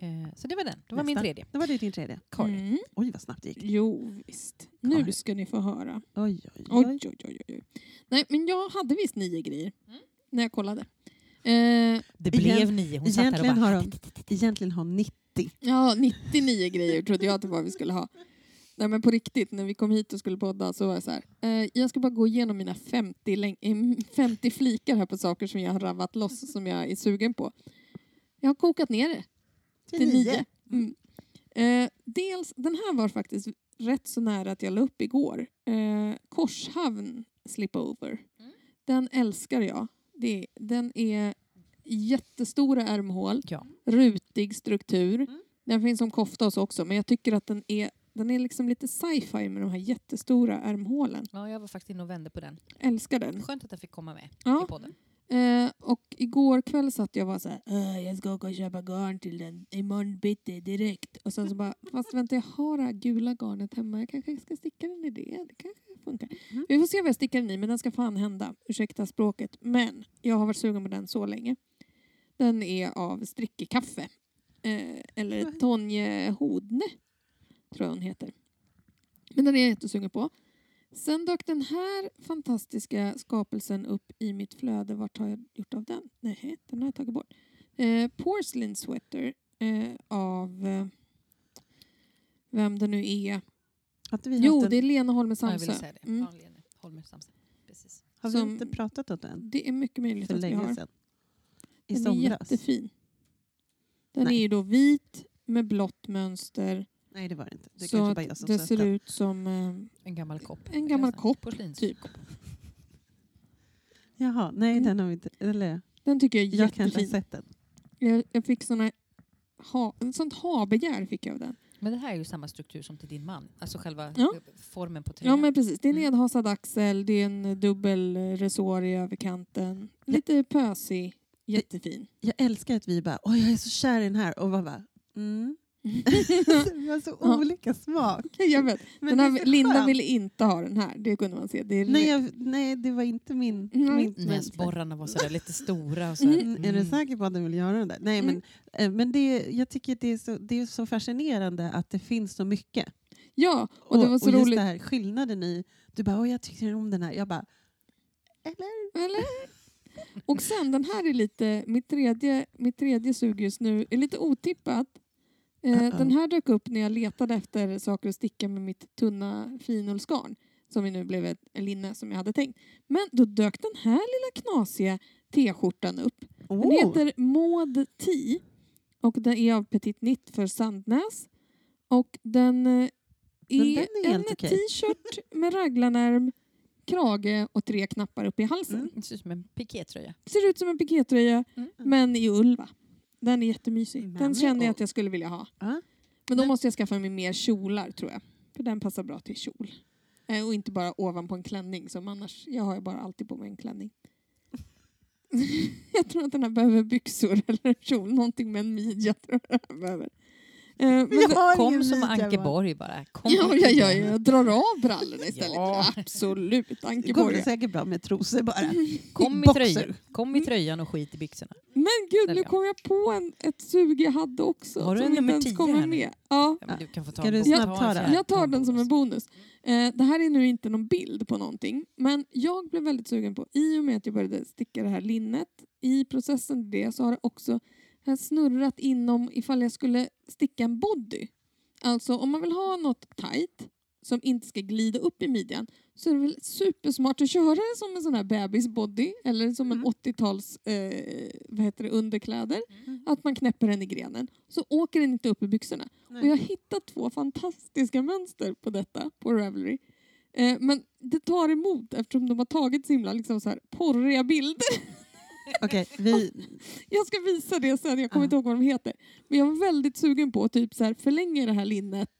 Eh, så det var den. Det var min Nästa. tredje. Det var det din tredje. Korg. Mm. Oj vad snabbt det gick. Jo, visst. Nu Karin. ska ni få höra. Oj, oj, oj. Oj, oj, oj, oj. Nej, men jag hade visst nio grejer Mm. när jag kollade. Eh, Det blev Egent- nio. Hon satt där och Egentligen bara... har, de, egentligen har 90. ja, 99 grejer trodde jag att det var vi skulle ha. Nej men på riktigt, när vi kom hit och skulle podda så var jag så här. Eh, jag ska bara gå igenom mina 50, läng- eh, 50 flikar här på saker som jag har ravat loss som jag är sugen på. Jag har kokat ner det till nio. Mm. Eh, dels, den här var faktiskt rätt så nära att jag la upp igår. Eh, Korshavn Slipover. Mm. Den älskar jag. Det, den är jättestora ärmhål, Ja. rutig struktur. Mm. Den finns som kofta hos också men jag tycker att den är, den är liksom lite sci-fi med de här jättestora ärmhålen. ja, jag var faktiskt inne och vände på den. Älskar den. Skönt att jag fick komma med Ja. i podden. Eh, och igår kväll satt jag och var så här, "Äh, jag ska åka och köpa garn till den imorgon bitti direkt. Och sen så bara, fast vänta jag har det här gula garnet hemma, jag kanske ska sticka den i det. Det kanske funkar. Mm. Vi får se vad jag stickar den i, men den ska fan hända. Ursäkta språket. Men jag har varit sugen på den så länge. Den är av Strickekaffe. Eh, eller Tonje Hodne, tror jag hon heter. Men den är jag jättesugen på. Sen dök den här fantastiska skapelsen upp i mitt flöde. Vart har jag gjort av den? Nej, den har jag tagit bort. Eh, porcelain sweater eh, av eh, vem det nu är. Jo, en, det är Lena Holme Ja, jag ville Samsö. säga det. Mm. Ja, Lene Holmer Samse. Precis. har vi som- inte pratat om den Det är mycket möjligt att vi har. länge sedan? I Den är somras? jättefin. Den Nej. är ju då vit med blått mönster Nej det var det inte. Det så att bara jag som det ser ut som eh, En gammal kopp. en gammal kopp. Typ. Jaha, nej Mm. den har vi inte. Eller, Den tycker jag är jag kanske har jättefin. sett den. Jag, jag fick såna ha, en sånt ha-begär fick jag av den. Men det här är ju samma struktur som till din man. Alltså själva Ja. formen på Ja tröjan. men precis, det är en Mm. nedhasad axel, det är en dubbel eh, resår i överkanten. Lite pösig, jättefin. Jag älskar att vi bara, åh jag är så kär i den här och var bara, mm. Vi har så Ja. olika smak. *laughs* jag vet. Men här, Linda skönt. ville inte ha den här, det kunde man se. Det är Nej, jag, nej, det var inte min... Nej. min Näsborrarna var sådär lite stora. Och så. Mm, Är du säker på att du vill göra den där? Nej, Mm. men, eh, men det, jag tycker att det är, så, det är så fascinerande att det finns så mycket. Ja, och det var så och just roligt. det här skillnaden i... Du bara, åh jag tycker om den här. Jag bara, eller? Eller? Och sen, den här är lite, mitt tredje, mitt tredje sug just nu är lite otippat. Uh-oh. den här dök upp när jag letade efter saker att sticka med mitt tunna finullsgarn. Som ju nu blev ett en linne som jag hade tänkt. Men då dök den här lilla knasiga t-skjortan upp. Den Åh, heter Maud T. Och den är av Petit Nitt för Sandnäs. Och den eh, är, den är en t-shirt med raglanärm, krage och tre knappar upp i halsen. Mm. Det ser ut som en pikétröja. Ser ut som en pikétröja, Mm. men i ull va? Den är jättemysig. Men Den kände jag att jag skulle vilja ha. Ja. Men då Men- måste jag skaffa mig mer kjolar tror jag. För den passar bra till kjol. Eh, och inte bara ovanpå en klänning som annars. Jag har ju bara alltid på mig en klänning. *laughs* jag tror att den här behöver byxor *laughs* eller en kjol. Någonting med en midja tror jag den här behöver. Eh, men Jag Kom som jag bara- Ankeborg bara. Kom Ja, ja, ja, jag drar av brallorna istället. Ja. Absolut, Det går Ankeborg. säkert bra med trosor bara. Kom i, tröjan. Kom i tröjan och skit i byxorna. Men gud, nu kom jag på en, ett sug jag hade också. Har du en nummer ens 10 kommer här med. Ja, Ja, du kan få ta Ska en du en ta den? jag tar en den som en bonus. Eh, det här är nu inte någon bild på någonting, men jag blev väldigt sugen på, i och med att jag började sticka det här linnet, i processen till det så har det också jag har snurrat inom ifall jag skulle sticka en body. Alltså om man vill ha något tight som inte ska glida upp i midjan så är det väl supersmart att köra det som en sån här bebisbody eller som en Mm. 80-tals eh, vad heter det, underkläder. Mm. Att man knäpper den i grenen så åker den inte upp i byxorna. Nej. Och jag har hittat två fantastiska mönster på detta på Ravelry. Eh, men det tar emot eftersom de har tagit så himla liksom så här porriga bilder. *laughs* Okej, vi... Jag ska visa det sen, jag kommer inte ihåg vad de heter. Men jag var väldigt sugen på att typ så här förlänga det här linnet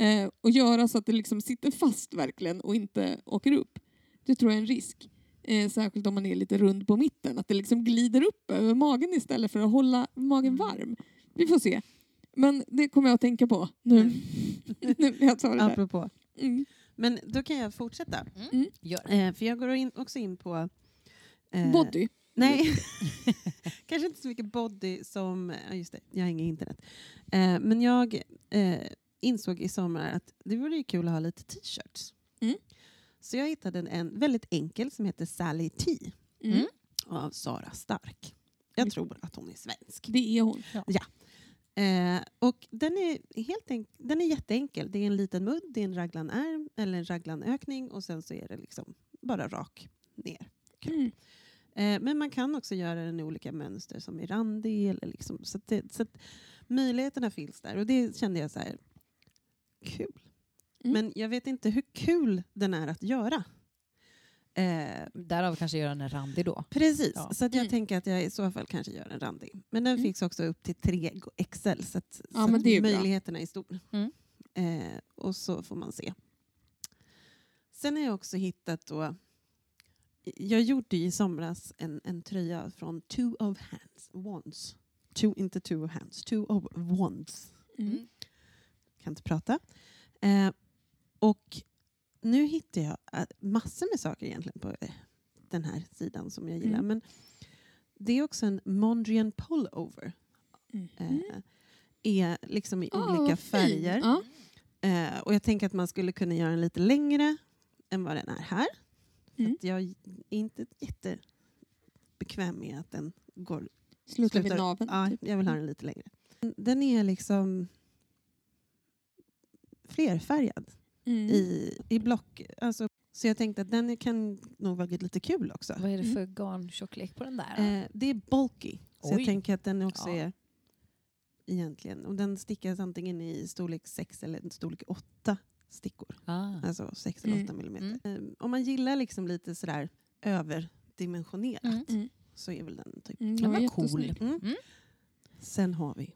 eh, och göra så att det liksom sitter fast verkligen och inte åker upp. Det tror jag är en risk. Eh, särskilt om man är lite rund på mitten. Att det liksom glider upp över magen istället för att hålla magen varm. Vi får se. Men det kommer jag att tänka på nu, Mm. *laughs* nu jag sa det där. Apropå. Mm. Men då kan jag fortsätta. Gör. Eh, för jag går in, också in på... eh, Body. Nej, *laughs* kanske inte så mycket body som... Ja, just det, jag har inget internet. Eh, men jag eh, insåg i sommar att det vore ju kul att ha lite t-shirts. Mm. Så jag hittade en, en väldigt enkel som heter Sally T Mm. av Sara Stark. Jag Mm. tror att hon är svensk. Det är hon. Eh, och den är, helt enk- den är jätteenkel. Det är en liten mudd, det är en raglanärm eller en raglanökning och sen så är det liksom bara rak ner. Mm. Eh, men man kan också göra den i olika mönster som i randig. Liksom, så att det, så att möjligheterna finns där och det kände jag så här, kul. Mm. Men jag vet inte hur kul den är att göra. Eh, Därav kanske göra den randig då. Precis, Ja. så att jag Mm. tänker att jag i så fall kanske gör en randig. Men den Mm. finns också upp till 3 XL så att, Ja, så att är ju bra. möjligheterna är stor. Mm. Eh, och så får man se. Sen har jag också hittat då jag gjorde i somras en, en tröja från Two of Hands, Wands. Two, inte Two of Hands, Two of Wands. Mm. Kan inte prata. Eh, och nu hittar jag eh, massor med saker egentligen på eh, den här sidan som jag gillar. Mm. Men det är också en Mondrian pullover. Mm. Eh, är liksom i Ah, olika färger. Ja. Eh, och jag tänker att man skulle kunna göra den lite längre än vad den är här. Mm. att jag är inte jättebekväm med att den går... Slutar vid naveln. Ja, typ. jag vill ha den lite längre. Den är liksom flerfärgad Mm. i, i block. Alltså, så jag tänkte att den kan nog vara lite kul också. Vad är det Mm. för garntjocklek på den där? Eh, det är bulky. Så jag Oj. tänker att den också Ja. är egentligen... Och den stickas antingen i storlek 6 eller storlek 8 stickor. ah. Alltså 6 eller 8 Mm. millimeter. Eh, om man gillar liksom lite sådär överdimensionerat Mm. Mm. så är väl den typ... Mm, vara cool. Mm. Mm. Sen har vi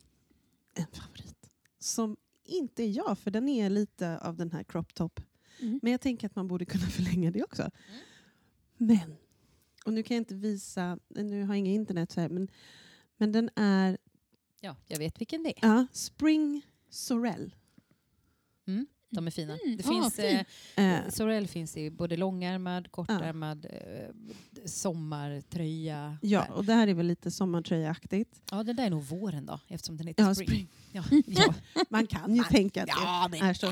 en favorit som inte är jag, för den är lite av den här crop top. Mm. Men jag tänker att man borde kunna *laughs* förlänga det också. Men, och nu kan jag inte visa, nu har jag inga internet så här, men, men den är Ja, jag vet vilken det är. ja, Spring Sorel. De är fina. Mm. Det Ah, finns, fin. eh, Eh, Sorel finns i både långärmad, kortärmad, eh, sommartröja. ja, Där. och det här är väl lite sommartröjaaktigt. ja, det där är nog våren då, eftersom den heter Ja, spring. spring. *laughs* Ja, *laughs* ja. Man kan ju tänka att ja, det är så.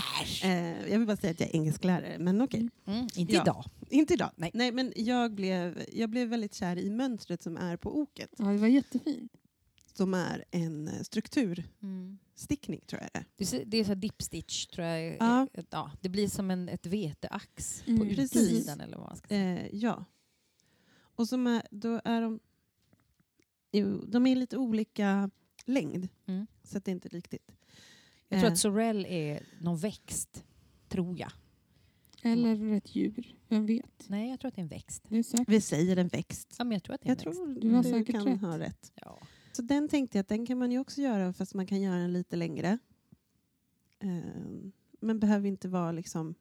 Eh, jag vill bara säga att jag är engelsklärare, men okej. Mm, inte Ja. idag. Inte idag. Nej. Nej. men jag blev, jag blev väldigt kär i mönstret som är på oket. Ja, det var jättefint. Som är en eh, strukturstickning, tror jag det är. Det är, så- dipstitch tror jag. Ja. Ja. ja, det blir som en, ett veteax på Mm, utsidan eller vad man ska säga. Eh, ja. Och som är, då är de... Jo, de är lite olika längd. Mm. Så att det är inte riktigt... Jag tror Eh. att Sorel är någon växt, tror jag. Eller ett djur. Vem vet? Nej, jag tror att det är en växt. Är. Vi säger en växt. Ja, men jag tror att det är en Jag växt. tror Du har du säkert kan rätt. ha rätt. Ja. Så den tänkte jag att den kan man ju också göra fast man kan göra den lite längre. Ehm, men behöver inte vara liksom...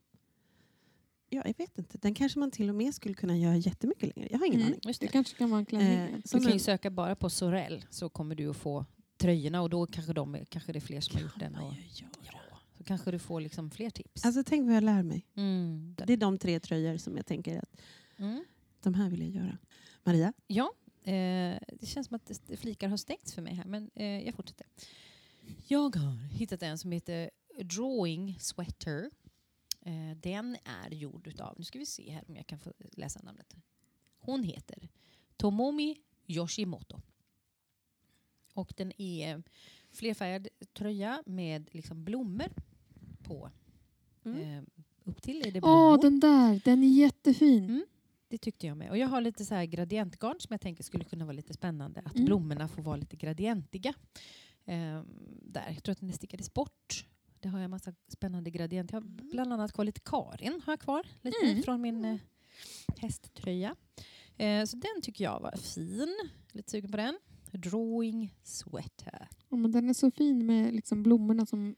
Ja, jag vet inte. Den kanske man till och med skulle kunna göra jättemycket längre. Jag har ingen Mm. aning. Just Det det. kanske kan vara en klänning. Eh, Du kan ju söka bara på Sorel så kommer du att få tröjorna och då kanske, de, kanske det är fler som har gjort den. Och, ja, så kanske du får liksom fler tips. Alltså tänk vad jag lär mig. mm. Det är de tre tröjor som jag tänker att Mm. de här vill jag göra. Maria? Ja, eh, det känns som att flikar har stängts för mig här, men eh, jag fortsätter. Jag har hittat en som heter Drawing Sweater. Eh, den är gjord utav, nu ska vi se här om jag kan få läsa namnet. Hon heter Tomomi Yoshimoto. Och den är flerfärgad tröja med liksom blommor på. Mm. Eh, upp till är det Åh, blommor. den där. Den är jättefin. Mm. Det tyckte jag med. Och jag har lite så här gradientgarn som jag tänker skulle kunna vara lite spännande. Att Mm. blommorna får vara lite gradientiga. Ehm, där. Jag tror att den stickades bort. Det har jag massa spännande gradient. Jag har bland annat kvar lite Karin har jag kvar. Lite Mm. från min eh, hästtröja. Eh, så den tycker jag var fin. Lite sugen på den. Drawing sweater. Ja, men den är så fin med liksom blommorna som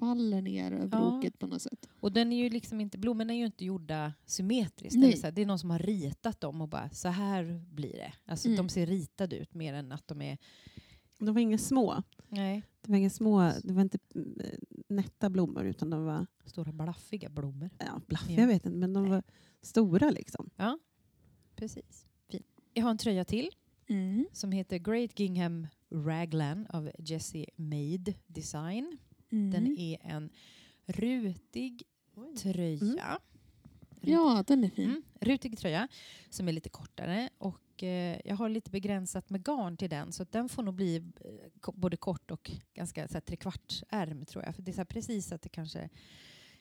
faller ner över Ja. oket på något sätt. Och den är ju liksom inte, blommorna är ju inte gjorda symmetriskt. Nej. Eller så här, det är någon som har ritat dem och bara så här blir det. Alltså Mm. de ser ritade ut mer än att de är... De var inga små. Nej. Det var inga små, det var inte mm, nätta blommor utan de var Stora blaffiga blommor. ja, blaffiga, Ja. jag vet inte, men de Nej. var stora liksom. Precis. Fin. Jag har en tröja till Mm. som heter Great Gingham Raglan av Jessie Made Design. Mm. Den är en rutig tröja. Ja, den är fin. Mm, rutig tröja som är lite kortare och eh, jag har lite begränsat med garn till den så att den får nog bli eh, både kort och ganska så här, trekvarts ärm tror jag. För det är så här, precis att det kanske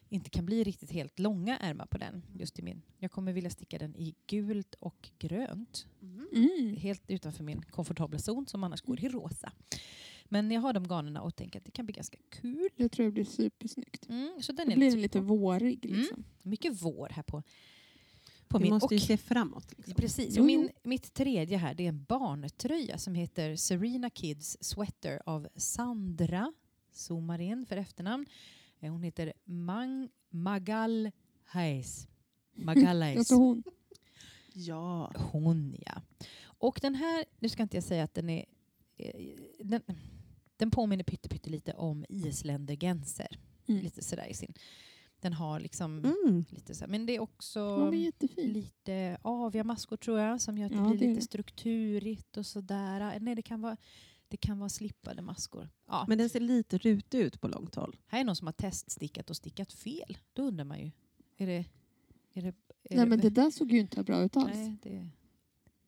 inte kan bli riktigt helt långa ärmar på den. Just i min. Jag kommer vilja sticka den i gult och grönt. Mm. Helt utanför min komfortabla zon som annars går i rosa. Men jag har de garnerna och tänker att det kan bli ganska kul. Jag tror det blir supersnyggt. Mm, så den Då är blir lite lite vårig. Mm. Liksom. mycket vår här på, på Vi min. måste ju och- se framåt. Liksom. Precis. Och min, mitt tredje här det är en barntröja som heter Serena Kids Sweater av Sandra. Zoomar in för efternamn. Eh, Hon heter Mang Magal Hayes. *laughs* Jag Magalhaes. tror hon. Ja. Hon ja. Och den här, nu ska inte jag säga att den är... eh, Den, den påminner pytte, pytte lite om isländergenser. Mm. Lite sådär i sin... Den har liksom Mm. lite så men det är också är jättefin. lite aviga maskor tror jag som gör att det Ja, blir det lite det. strukturigt och sådär. Nej, det kan vara, det kan vara slippade maskor. Ja. Men den ser lite rutig ut på långt håll. här är någon som har teststickat och stickat fel. Då undrar man ju, är det... Är det, är Nej, men det där såg ju inte bra ut alls. nej, det,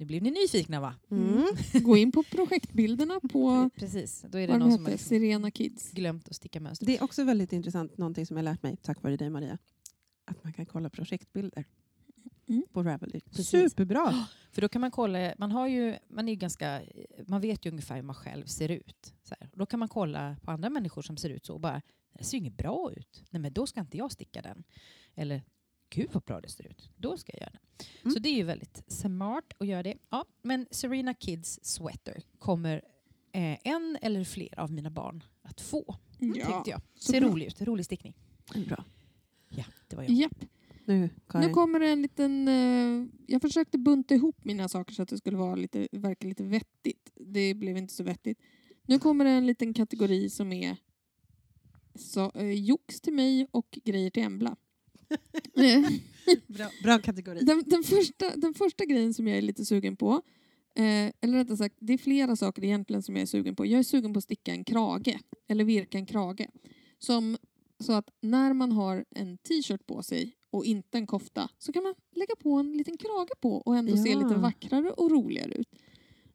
nu blir ni nyfikna va? Mm. *laughs* Gå in på projektbilderna på Precis, då är det någon som har heter, liksom Sirena Kids. glömt att sticka mönster. Det är också väldigt intressant, någonting som jag lärt mig tack vare dig Maria. Att man kan kolla projektbilder Mm. på Ravelry. Precis. Superbra! *gasps* För då kan man kolla, man, har ju, man, är ganska, man vet ju ungefär hur man själv ser ut. Så här. Då kan man kolla på andra människor som ser ut så och bara, det ser ju inget bra ut. Nej men då ska inte jag sticka den. Eller, gud vad bra det ser ut. Då ska jag göra det. Mm. Så det är ju väldigt smart att göra det. Ja, men Serena Kids Sweater kommer eh, en eller fler av mina barn att få. Ja. Tänkte jag. så Ser rolig ut, rolig stickning. Bra. Ja, det var jag. Japp. Nu, Karin. Nu kommer det en liten... eh, jag försökte bunta ihop mina saker så att det skulle vara lite, verka lite vettigt. Det blev inte så vettigt. Nu kommer det en liten kategori som är så, eh, jox till mig och grejer till Embla. Bra, bra kategori. den, den, första, den första grejen som jag är lite sugen på, eh, eller rättare sagt, det är flera saker egentligen som jag är sugen på. Jag är sugen på att sticka en krage, eller virka en krage. Som, så att när man har en t-shirt på sig och inte en kofta så kan man lägga på en liten krage på och ändå se Ja. lite vackrare och roligare ut.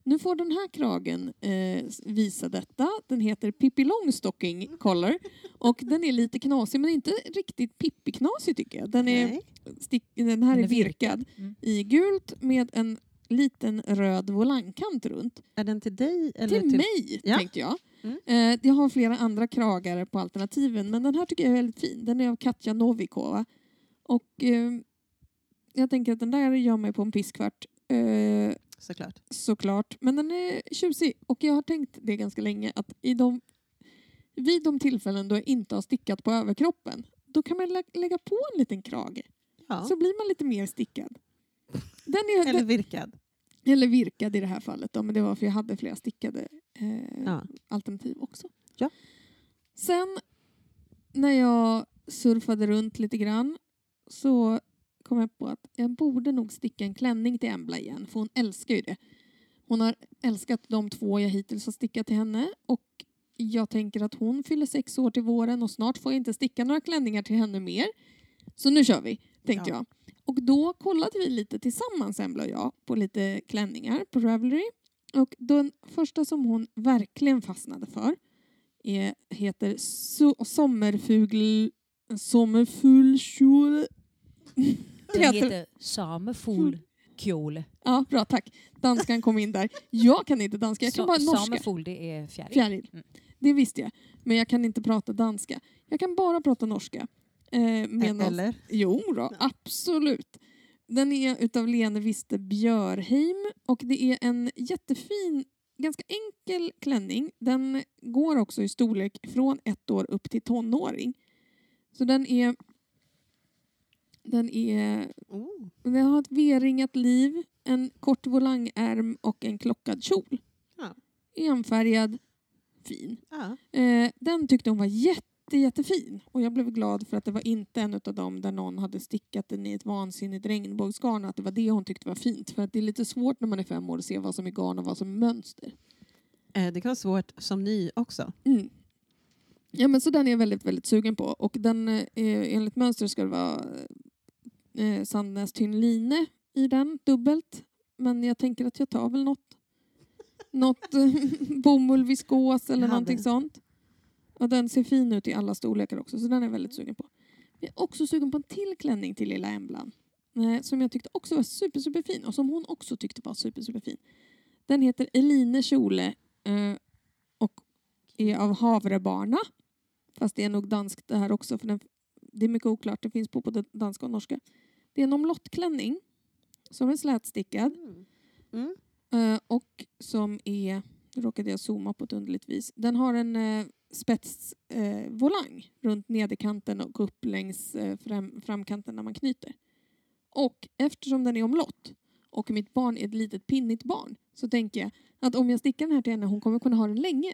Nu får den här kragen eh, visa detta. Den heter Pippi Longstocking Collar och den är lite knasig men inte riktigt Pippi-knasig tycker jag. Den är stick, den här Den är virkad Mm. i gult med en liten röd volangkant runt. Är den till dig? Eller till, mig, Ja. tänkte jag. Mm. Eh, jag har flera andra kragar på alternativen men den här tycker jag är väldigt fin. Den är av Katja Novikova. Och eh, jag tänker att den där gör mig på en pisskvart. Eh, Såklart. såklart. Men den är tjusig och jag har tänkt det ganska länge att i de, vid de tillfällen då jag inte har stickat på överkroppen då kan man lä- lägga på en liten krage Ja. så blir man lite mer stickad. Den är, Eller virkad. Eller virkad i det här fallet då, men det var för jag hade flera stickade eh, Ja. alternativ också. Ja. Sen när jag surfade runt lite grann så kom jag på att jag borde nog sticka en klänning till Embla igen, för hon älskar ju det. Hon har älskat de två jag hittills har stickat till henne och jag tänker att hon fyller sex år till våren och snart får jag inte sticka några klänningar till henne mer. Så nu kör vi, tänkte Ja. jag. Och då kollade vi lite tillsammans, Embla och jag, på lite klänningar på Ravelry. Och den första som hon verkligen fastnade för är, heter so- Sommerfugl... Sommerfuglkjol. *laughs* Den heter- Samefol kjol. Ja, bra tack. Danskan kom in där. Jag kan inte danska, jag kan bara norska. Samefol, det är fjäril. Fjäril. Mm. Det visste jag. Men jag kan inte prata danska. Jag kan bara prata norska. Eh, med Eller? Jo då, absolut. Den är utav Lene Wiste Björheim och det är en jättefin, ganska enkel klänning. Den går också i storlek från ett år upp till tonåring. Så den är... Den är... Oh. Den har ett V-ringat liv, en kort volangärm och en klockad kjol. Ja. Enfärgad, fin. Ja. Eh, den tyckte hon var jätte, jättefin. Och jag blev glad för att det var inte en av dem där någon hade stickat den i ett vansinnigt regnbågsgarn. Att det var det hon tyckte var fint. För att det är lite svårt när man är fem år att se vad som är garn och vad som är mönster. Eh, Det kan vara svårt som ny också. Mm. Ja, men så den är jag väldigt, väldigt sugen på. Och den, eh, enligt mönster ska det vara eh, Sandnäs tynn line i den, dubbelt. Men jag tänker att jag tar väl något, något eh, *laughs* bomull, viskos eller någonting sånt. Och den ser fin ut i alla storlekar också, så den är jag väldigt sugen på. Jag är också sugen på en till klänning till lilla Emblan. Eh, som jag tyckte också var super, super fin och som hon också tyckte var super, super fin. Den heter Eline Kjole eh, och är av Havrebarna. Fast det är nog danskt det här också för den, det är mycket oklart. Det finns på både danska och norska. Det är en omlottklänning som är slätstickad Mm. eh, och som är, nu råkade jag zooma på ett underligt vis, den har en eh, spetsvolang eh, volang runt nederkanten och upp längs eh, fram, framkanten när man knyter. Och eftersom den är omlott och mitt barn är ett litet pinnigt barn så tänker jag att om jag stickar den här till henne hon kommer kunna ha den länge.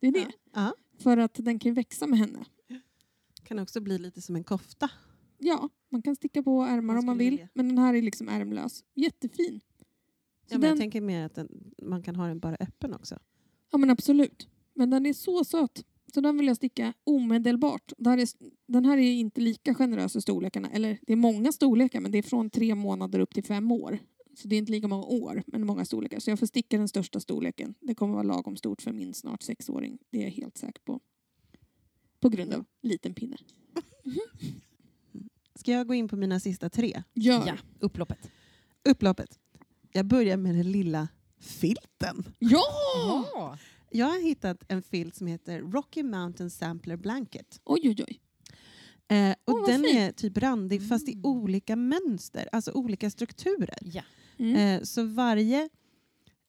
Det är det. Ja. För att den kan växa med henne. Kan också bli lite som en kofta. Ja, man kan sticka på ärmar Man om man vill. vilja. Men den här är liksom ärmlös. Jättefin. Så Ja, men den, Jag tänker mer att den, man kan ha den bara öppen också. ja men absolut. Men den är så söt. Så den vill jag sticka omedelbart. Det här är, den här är inte lika generös i storlekarna. Eller det är många storlekar men det är från tre månader upp till fem år. Så det är inte lika många år men många storlekar. Så jag får sticka den största storleken. Det kommer vara lagom stort för min snart sexåring. Det är jag helt säker på. På grund av liten pinne. *laughs* Ska jag gå in på mina sista tre? Gör. Ja, upploppet. Upploppet. Jag börjar med den lilla filten. Ja! Ja. Jag har hittat en filt som heter Rocky Mountain Sampler Blanket. Oj, oj, oj. Eh, och vad den fint. är typ randig fast i Mm. olika mönster, alltså olika strukturer. ja. Mm. Eh, så varje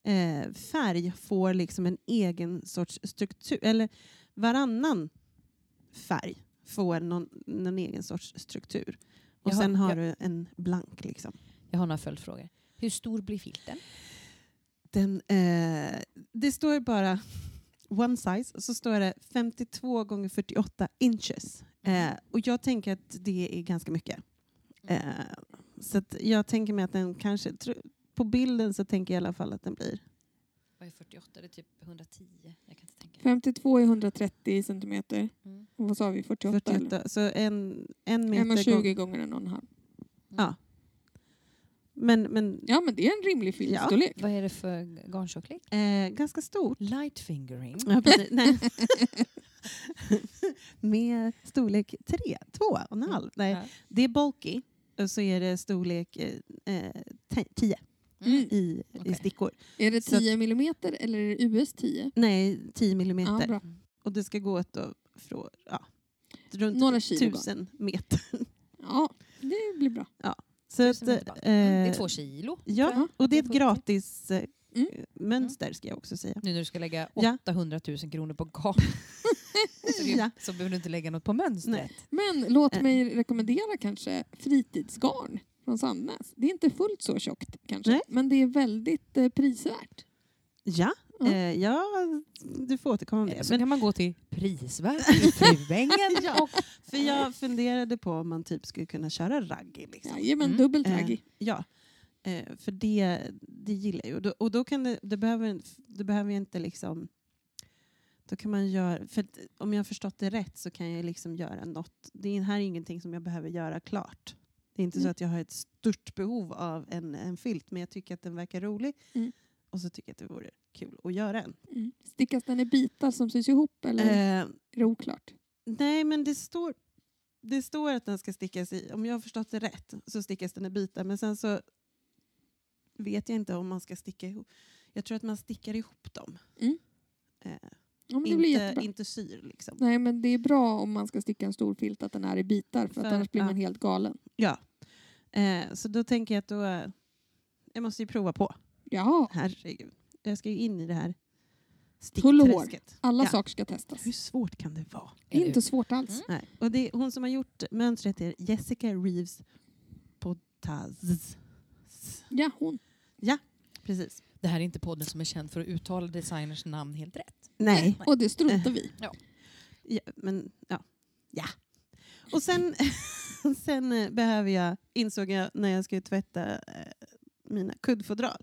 eh, färg får liksom en egen sorts struktur, eller varannan färg får någon, någon egen sorts struktur. Och Jag har- sen har jag- du en blank. Liksom. Jag har några följdfrågor. Hur stor blir filten? Den, eh, det står bara one size, och så står det 52 gånger 48 inches. Eh, och jag tänker att det är ganska mycket. Eh, så jag tänker mig att den kanske, på bilden så tänker jag i alla fall att den blir Vad är 48? Det är typ 110. Jag kan inte tänka. 52 är 130 centimeter. Mm. Och vad sa vi? 48? 48, så en, en meter 1,20 gång, gånger en och en halv. Ja. Men, men Ja, men det är en rimlig filtstorlek. Vad är det för garntjocklek? eh, ganska stort. Light fingering. Ja. Nej. *laughs* *laughs* Med storlek 3, 2 och en halv. Nej, Ja. det är bulky och så är det storlek eh, 10 Mm. i, i Okej. stickor. Är det Så att- 10 millimeter eller är det US 10? Nej, 10 Ja, millimeter. bra. och det ska gå då från ja, runt Några kilo tusen meter. Ja, det blir bra. Så Tusen att. Mm, Det är eh, två kilo. Ja, Ja, och det är ett det är 40. gratis eh, Mm. mönster ska jag också säga. Nu när du ska lägga Ja. 800 000 kronor på garn *laughs* så, Ja. så behöver du inte lägga något på mönstret. Men låt Eh. mig rekommendera kanske fritidsgarn från Sandnäs. Det är inte fullt så tjockt kanske, Nej. men det är väldigt eh, prisvärt. Ja, Ja. eh, ja, du får återkomma med det. så Men, kan man gå till prisvärt i *laughs* Fruängen. Ja. och, för jag funderade på om man typ skulle kunna köra raggi. Liksom. Jajamän, Mm. dubbelt Eh, raggi. Ja, eh, för det, det gillar jag ju. Och då, och då kan det, det behöver, det behöver inte liksom... Då kan man göra, för om jag har förstått det rätt så kan jag liksom göra något. Det är- här är ingenting som jag behöver göra klart. Det är inte så Mm. att jag har ett stort behov av en, en filt men jag tycker att den verkar rolig. Mm. Och så tycker jag att det vore kul att göra en. Mm. Stickas den i bitar som sys ihop eller är Eh, det oklart? nej men det står, det står att den ska stickas i, om jag har förstått det rätt så stickas den i bitar men sen så vet jag inte om man ska sticka ihop. Jag tror att man stickar ihop dem. Mm. Eh, Ja, men det blir inte, inte syr liksom. Nej, men det är bra om man ska sticka en stor filt att den är i bitar för, att För- annars blir ja. man helt galen. Ja. Eh, så då tänker jag att då, eh, jag måste ju prova på. Ja, Herregud. Jag ska ju in i det här Hull och hår. stickträsket. alla Ja. saker ska testas. Hur svårt kan det vara? Det är Eller inte svårt alls. Mm. Nej. Och det, hon som har gjort mönstret är Jessica Reeves Potaz. Ja, hon. Precis. Det här är inte podden som är känd för att uttala designers namn helt rätt. Nej. *laughs* Och det struntar vi Ja, men ja. ja. Och sen, *laughs* sen eh, behöver jag, insåg jag när jag skulle tvätta eh, mina kuddfodral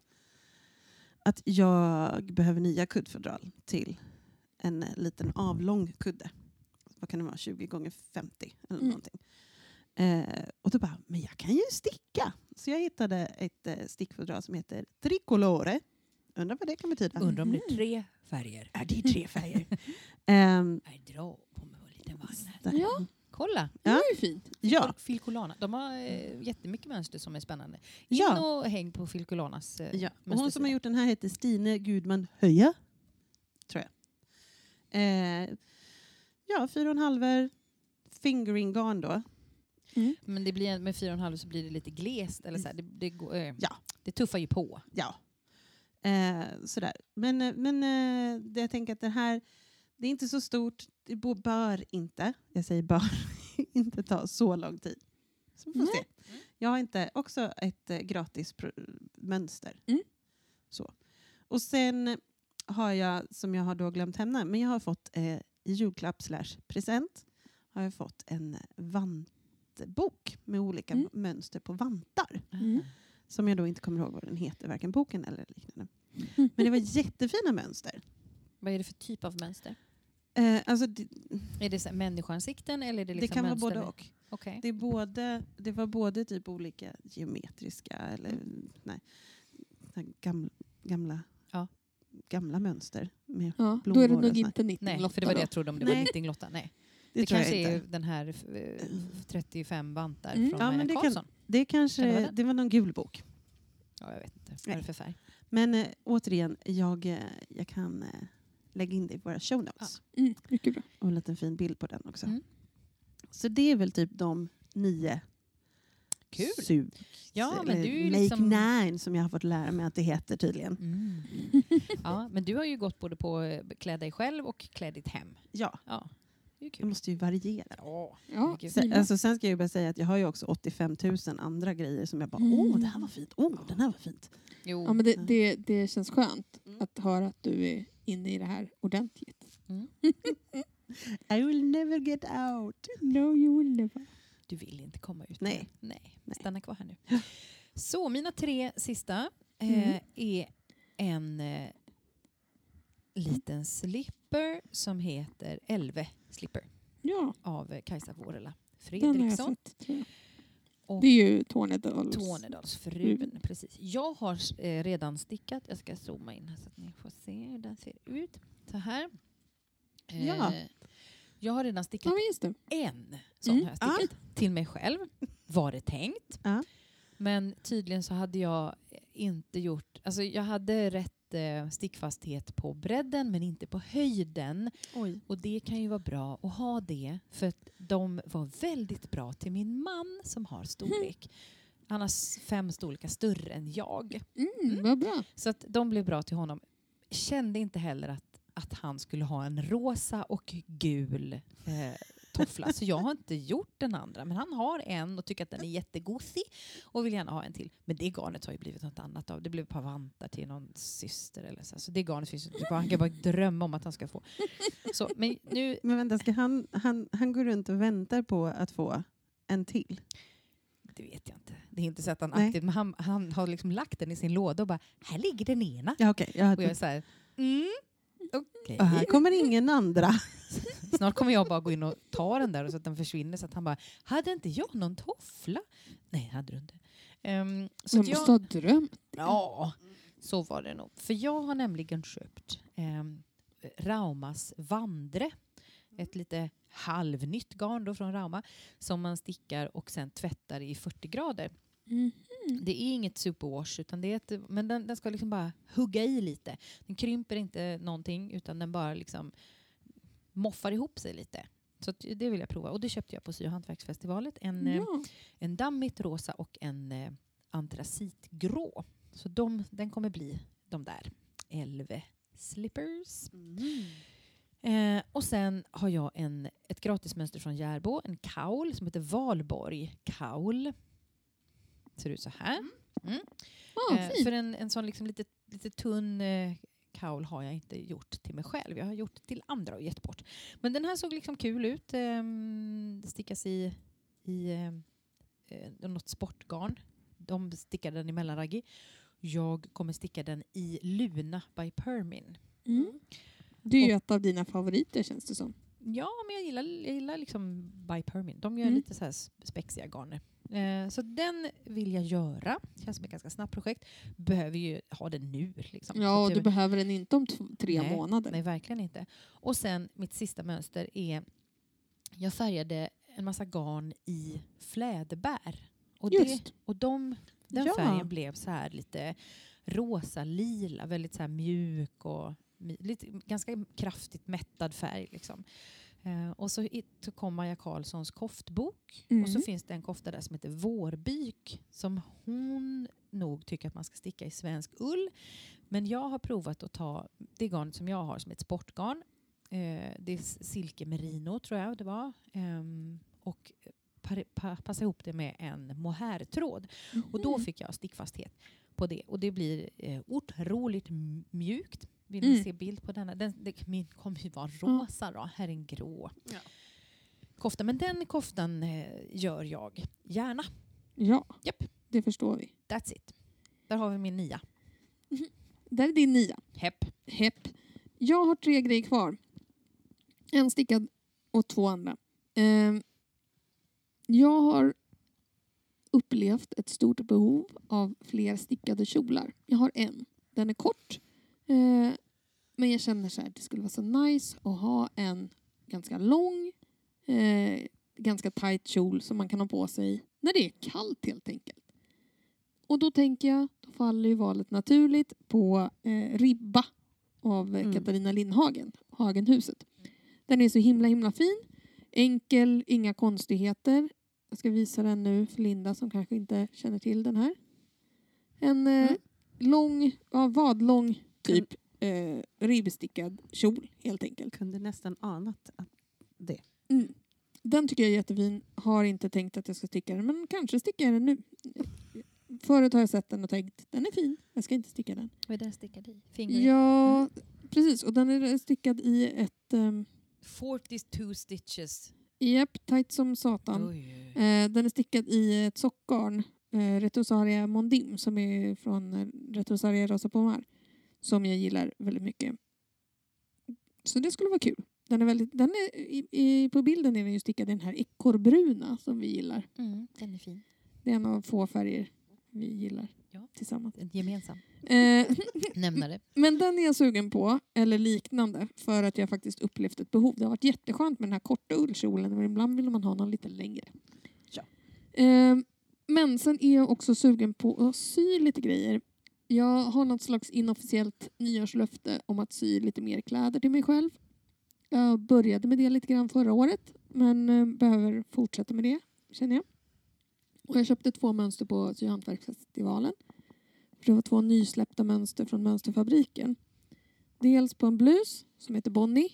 att jag behöver nya kuddfodral till en eh, liten avlång kudde. Vad kan det vara? 20 gånger 50 eller Mm. någonting. Eh, och då bara, men jag kan ju sticka. Så jag hittade ett eh, stickfodral som heter Tricolore. Undrar vad det kan betyda. Undrar om det är tre färger. Ja, det är tre *laughs* färger. Ehm, Jag drar på mig en liten vagn. Ja. Kolla! Det var ju fint. Ja. Filcolana. De har eh, jättemycket mönster som är spännande. In Ja. och häng på Filcolanas eh, Ja, och hon som har gjort den här heter Stine Gudman Höja. Tror jag. Eh, ja, fyra och en halver fingering garn då. Men det blir, med fyra och en halv så blir det lite glest. Eller så här, det, det, går, eh, Ja. det tuffar ju på. Ja. Eh, sådär. Men, eh, men eh, det jag tänker att det här, det är inte så stort. Det bör inte, jag säger bör, *laughs* inte ta så lång tid. Så vi får se. Jag har inte också ett eh, gratis mönster. Mm. Så. Och sen har jag, som jag har då glömt hemma, men jag har fått eh, i julklapp slash present har jag fått en vantbok med olika Mm. mönster på vantar. Mm. Som jag då inte kommer ihåg vad den heter, varken boken eller liknande. Men det var jättefina mönster. Vad är det för typ av mönster? Eh, alltså det, Är det så människoansikten eller är det det liksom kan vara mönster både med- och. Okej. Det, är både, det var både typ olika geometriska eller nej, så här gamla, gamla, Ja. gamla mönster. Med, Ja, då är det nog inte 90 Nej, för det var det jag trodde om det Nej. var 90 Lotta. Nej. det, Det, kanske är den här eh, 35 vantar Mm. från Ja, men ja, det kan- Karlsson. Det kanske, Kan det det, vara den? var någon gul bok. Ja, jag vet inte. Vad är det för färg? Men eh, återigen, jag, eh, jag kan eh, lägga in det i våra show notes. Mm, mycket bra. Och en liten fin bild på den också. Mm. Så det är väl typ de nio Kul. Su- Ja, men du Make liksom- Nine som jag har fått lära mig att det heter tydligen. Mm. Ja, men du har ju gått både på klä dig själv och klä ditt hem. Ja, Ja, det måste ju variera. Ja. Sen, alltså, sen ska jag ju bara säga att jag har ju också 85 000 andra grejer som jag bara, Mm. åh det här var fint, åh den här var fint. jo. ja, men det, det, det känns skönt Mm. att höra att du är inne i det här ordentligt. Mm. *laughs* I will never get out. No, you will never. Du vill inte komma ut. Nej. Nej. Nej. Stanna kvar här nu. Så mina tre sista eh, Mm. är en eh, liten slipper som heter Elve Slipper Ja, av Kajsa jag Fredriksson. Och Det är ju Tornedals. Tornedalsfrun. Precis. Jag har eh, redan stickat. Jag ska zooma in här så att ni får se hur den ser ut. Så här. Eh, Ja. Jag har redan stickat Ja, en sån Mm. jag stickat till mig själv. Var det tänkt. Ja. Men tydligen så hade jag inte gjort... Alltså jag hade rätt stickfasthet på bredden men inte på höjden. Oj. Och det kan ju vara bra att ha det för att de var väldigt bra till min man som har storlek. Han har fem storlekar större än jag. Mm, Vad bra. Så att de blev bra till honom. Kände inte heller att, att han skulle ha en rosa och gul eh, toffla så jag har inte gjort den andra. Men han har en och tycker att den är jättegosig och vill gärna ha en till. Men det garnet har ju blivit något annat av. Det blev ett par vantar till någon syster eller så. Så det garnet finns inte. Han kan bara drömma om att han ska få. Så, men nu, Men vänta, ska han, han, han går runt och väntar på att få en till? det vet jag inte. Det är inte så att han aktivt, men han, han har liksom lagt den i sin låda och bara, här ligger den ena. Ja, okej. Ja, Och jag är så här, mm, okej. och här kommer ingen andra. *laughs* Snart kommer jag bara gå in och ta den där så att den försvinner. Så att han bara, hade inte jag någon toffla? Nej, hade du inte. Um, så måste jag, ha drömt. ja, så var det nog. För jag har nämligen köpt um, Raumas Vandre. Ett lite halvnytt garn då från Rauma som man stickar och sen tvättar i 40 grader. Mhm. Det är inget superwash, utan det är ett, men den, den ska liksom bara hugga i lite. Den krymper inte någonting, utan den bara liksom moffar ihop sig lite. Så det vill jag prova. Och det köpte jag på Sy och hantverksfestivalet. En, eh, Ja. en dammigt rosa och en eh, antracitgrå. Så de, den kommer bli de där Elve slippers. Eh, och sen har jag en, ett gratismönster från Järbo, en kaul som heter Valborg kaul. Ser ut så här. Mm. Ah, Eh, för en, en sån liksom lite, lite tunn eh, kaul har jag inte gjort till mig själv. Jag har gjort till andra och gett bort. Men den här såg liksom kul ut. Um, stickas i, i ehm, eh, något sportgarn. De stickade den i mellanraggi. Jag kommer sticka den i Luna by Permin. Mm. Det är ju ett av dina favoriter känns det som. Ja, men jag gillar, jag gillar liksom by Permin. De gör Mm. lite så här spexiga garner. Eh, så den vill jag göra. Känns som ett ganska snabbt projekt. Behöver ju ha den nu. Liksom. Ja, och det- du behöver den inte om tre Nej, månader. Nej, verkligen inte. Och sen mitt sista mönster är... Jag färgade en massa garn i fläderbär. Och, det, och de, den Ja. färgen blev så här lite rosa-lila, väldigt så här mjuk och lite, ganska kraftigt mättad färg. Liksom. Eh, och så, så kom Maja Karlssons koftbok. Och så Mm. finns det en kofta där som heter Vårbyk som hon nog tycker att man ska sticka i svensk ull. Men jag har provat att ta det garnet som jag har som ett sportgarn. Eh, det är silke merino tror jag det var. Ehm, och passa ihop det med en mohairtråd. Och då Mhm. fick jag stickfasthet på det. Och det blir eh, otroligt mjukt. Vill ni Mm. se bild på denna? Den, det, min kommer ju vara rosa då. Här är en grå Ja. kofta. Men den koftan eh, gör jag gärna. Ja, Japp. det förstår vi. That's it. Där har vi min nia. Där är din nia. Hepp. Hepp. Jag har tre grejer kvar. En stickad och två andra. Ehm, jag har upplevt ett stort behov av fler stickade kjolar. Jag har en. Den är kort. Eh, men jag känner så här, det skulle vara så nice att ha en ganska lång, eh, ganska tight kjol som man kan ha på sig när det är kallt helt enkelt. Och då tänker jag, då faller ju valet naturligt på eh, Ribba av eh, Mm. Katarina Lindhagen, Hagenhuset. Den är så himla himla fin. Enkel, inga konstigheter. Jag ska visa den nu för Linda som kanske inte känner till den här. En eh, Mm. lång, ja, vadlång typ eh, ribbstickad kjol helt enkelt. Kunde nästan anat att det. Mm. Den tycker jag är jättefin. Har inte tänkt att jag ska sticka den men kanske stickar jag den nu. Förut har jag sett den och tänkt den är fin, jag ska inte sticka den. Vad är den stickad i? Finger? Ja, precis. Och den är stickad i ett... Um, 42 stitches. Japp, tight som satan. Oj, oj, oj. Eh, den är stickad i ett sockgarn, eh, Retrosaria Mondim, som är från eh, Retrosaria Rosa Pomar. Som jag gillar väldigt mycket. Så det skulle vara kul. Den är väldigt, den är, i, i, på bilden är den ju stickad i den här ekorrbruna som vi gillar. Mm, den är fin. Det är en av få färger vi gillar Ja. tillsammans. En gemensam Eh, *laughs* nämnare. Men den är jag sugen på, eller liknande, för att jag faktiskt upplevt ett behov. Det har varit jätteskönt med den här korta ullkjolen, men ibland vill man ha någon lite längre. Ja. Eh, men sen är jag också sugen på att sy lite grejer. Jag har något slags inofficiellt nyårslöfte om att sy lite mer kläder till mig själv. Jag började med det lite grann förra året, men eh, behöver fortsätta med det, känner jag. Och jag köpte två mönster på Sy och hantverksfestivalen. För det var två nysläppta mönster från Mönsterfabriken. Dels på en blus som heter Bonnie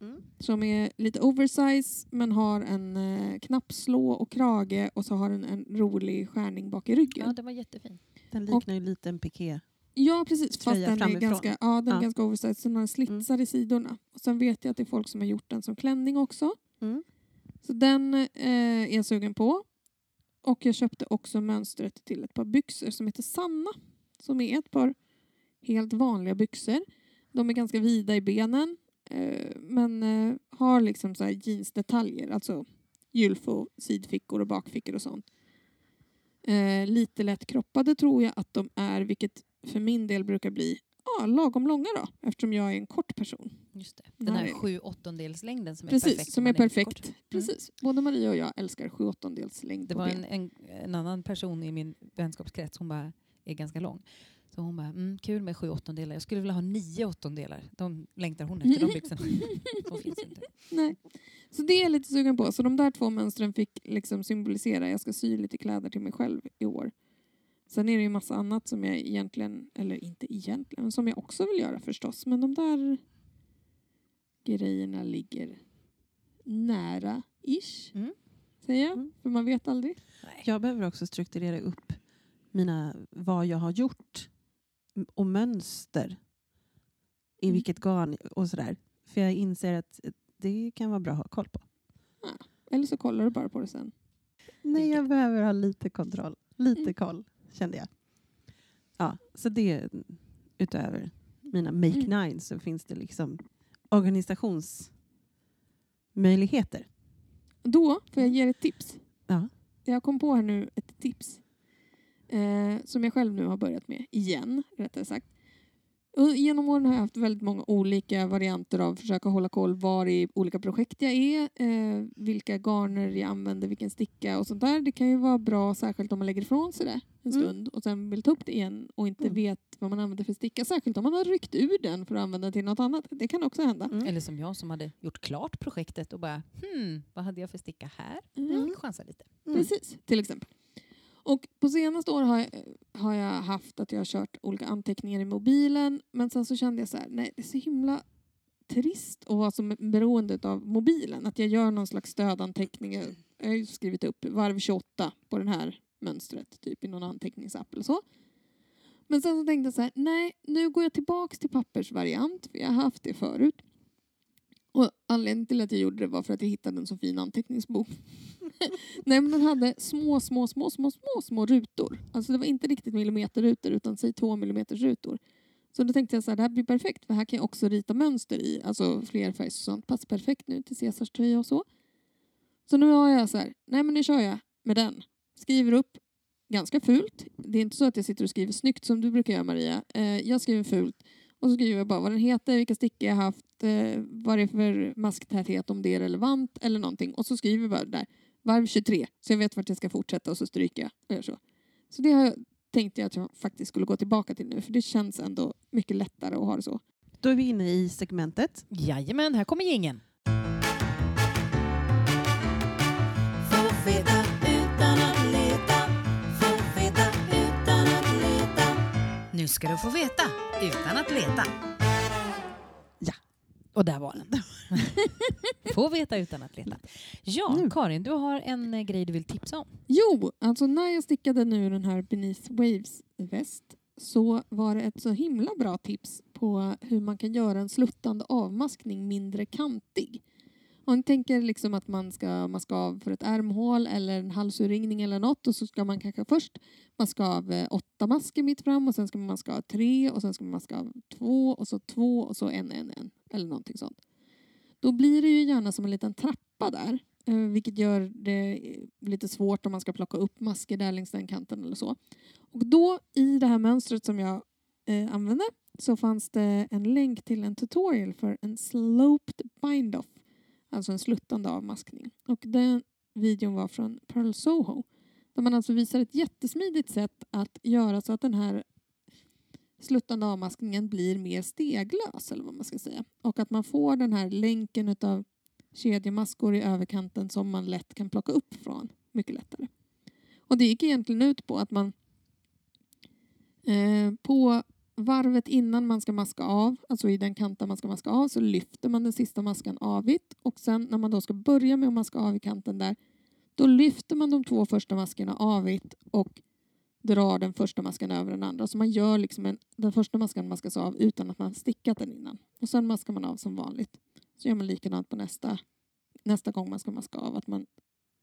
Mm. som är lite oversize men har en eh, knappslå och krage och så har den en rolig skärning bak i ryggen. Ja, den var jättefin. Den liknar ju lite en piké. Ja, precis. Fast den är, framifrån. ganska, ja, den är Ja. ganska oversized. Så den har slitsar i sidorna. Och sen vet jag att det är folk som har gjort den som klänning också. Mm. Så den eh, är jag sugen på. Och jag köpte också mönstret till ett par byxor som heter Sanna. Som är ett par helt vanliga byxor. De är ganska vida i benen. Eh, men eh, har liksom så här jeansdetaljer. Alltså gylfo, sidfickor och bakfickor och sånt. Eh, lite lätt kroppade tror jag att de är. Vilket för min del brukar bli ja, lagom långa då. Eftersom jag är en kort person. Just det. Den här sju åttondels längden som är Precis, perfekt. som om är perfekt. kort. Precis. Både Maria och jag älskar sju åttondels längd Det var en, en, en annan person i min vänskapskrets, hon bara är ganska lång. Så hon bara, mm, kul med sju åttondelar. Jag skulle vilja ha nio åttondelar. De längtar hon efter, de *laughs* byxorna. De finns inte. Nej. Så det är jag lite sugen på. Så de där två mönstren fick liksom symbolisera. Jag ska sy lite kläder till mig själv i år. Sen är det ju massa annat som jag egentligen, eller inte egentligen, men som jag också vill göra förstås. Men de där grejerna ligger nära-ish, Mm. säger jag. Mm. För man vet aldrig. Jag behöver också strukturera upp mina, vad jag har gjort och mönster. I Mm. vilket garn och sådär. För jag inser att det kan vara bra att ha koll på. Eller så kollar du bara på det sen. Nej, jag behöver ha lite kontroll. Lite Mm. koll, kände jag. Ja, så det utöver mina make Mm. nine så finns det liksom organisationsmöjligheter. Då får jag ge er ett tips. Ja. Jag kom på här nu ett tips. Eh, som jag själv nu har börjat med. Igen, rättare sagt. Och genom åren har jag haft väldigt många olika varianter av att försöka hålla koll var i olika projekt jag är, eh, vilka garner jag använder, vilken sticka och sånt där. Det kan ju vara bra, särskilt om man lägger ifrån sig det en Mm. stund och sen vill ta upp det igen och inte Mm. vet vad man använder för sticka. Särskilt om man har ryckt ur den för att använda till något annat. Det kan också hända. Mm. Eller som jag som hade gjort klart projektet och bara, hmm, vad hade jag för sticka här? Mm. Jag vill chansa lite. Mm. Precis, till exempel. Och på senaste år har jag, har jag haft att jag har kört olika anteckningar i mobilen men sen så kände jag så här, nej det är så himla trist att vara så beroende av mobilen. Att jag gör någon slags stödanteckning. Jag jag har ju skrivit upp varv 28 på den här mönstret typ i någon anteckningsapp eller så. Men sen så tänkte jag så här, nej nu går jag tillbaks till pappersvariant för jag har haft det förut. Och anledningen till att jag gjorde det var för att jag hittade en så fin anteckningsbok. *laughs* Nej men den hade små, små, små, små, små, små rutor. Alltså det var inte riktigt millimeterrutor utan säg två millimeters rutor. Så då tänkte jag så här, det här blir perfekt för här kan jag också rita mönster i. Alltså flerfärgs och sånt. Passar perfekt nu till Caesars tröja och så. Så nu har jag så här, nej men nu kör jag med den. Skriver upp ganska fult. Det är inte så att jag sitter och skriver snyggt som du brukar göra Maria. Eh, jag skriver fult och så skriver jag bara vad den heter, vilka stickor jag haft, eh, vad det är för masktäthet om det är relevant eller någonting. Och så skriver jag bara där varv 23 så jag vet vart jag ska fortsätta och så stryker jag och gör så. Så det har jag, tänkte jag att jag faktiskt skulle gå tillbaka till nu för det känns ändå mycket lättare att ha det så. Då är vi inne i segmentet. Jajamän, här kommer gingen. Få veta Nu ska du få veta utan att leta. Ja. Och där var den. *laughs* få veta utan att leta. Ja, Nu. Karin, du har en eh, grej du vill tipsa om. Jo, alltså när jag stickade nu den här Beneath Waves väst så var det ett så himla bra tips på hur man kan göra en sluttande avmaskning mindre kantig. Om ni tänker liksom att man ska maska av för ett ärmhål eller en halsurringning eller något och så ska man kanske först maska av eh, åtta masker mitt fram och sen ska man maska av tre och sen ska man maska av två och så två och så en, en, en eller någonting sånt. Då blir det ju gärna som en liten trappa där eh, vilket gör det eh, lite svårt om man ska plocka upp masker där längs den kanten eller så. Och då i det här mönstret som jag eh, använde så fanns det en länk till en tutorial för en sloped bind-off, alltså en sluttande avmaskning. Och den videon var från Pearl Soho där man alltså visar ett jättesmidigt sätt att göra så att den här sluttande avmaskningen blir mer steglös eller vad man ska säga. Och att man får den här länken utav kedjemaskor i överkanten som man lätt kan plocka upp från mycket lättare. Och det gick egentligen ut på att man eh, på varvet innan man ska maska av, alltså i den kanten man ska maska av, så lyfter man den sista maskan avigt och sen när man då ska börja med att maska av i kanten där, då lyfter man de två första maskerna avigt och drar den första maskan över den andra. Så man gör liksom en, den första maskan maskas av utan att man stickat den innan. Och sen maskar man av som vanligt. Så gör man likadant på nästa, nästa gång man ska maska av. Att man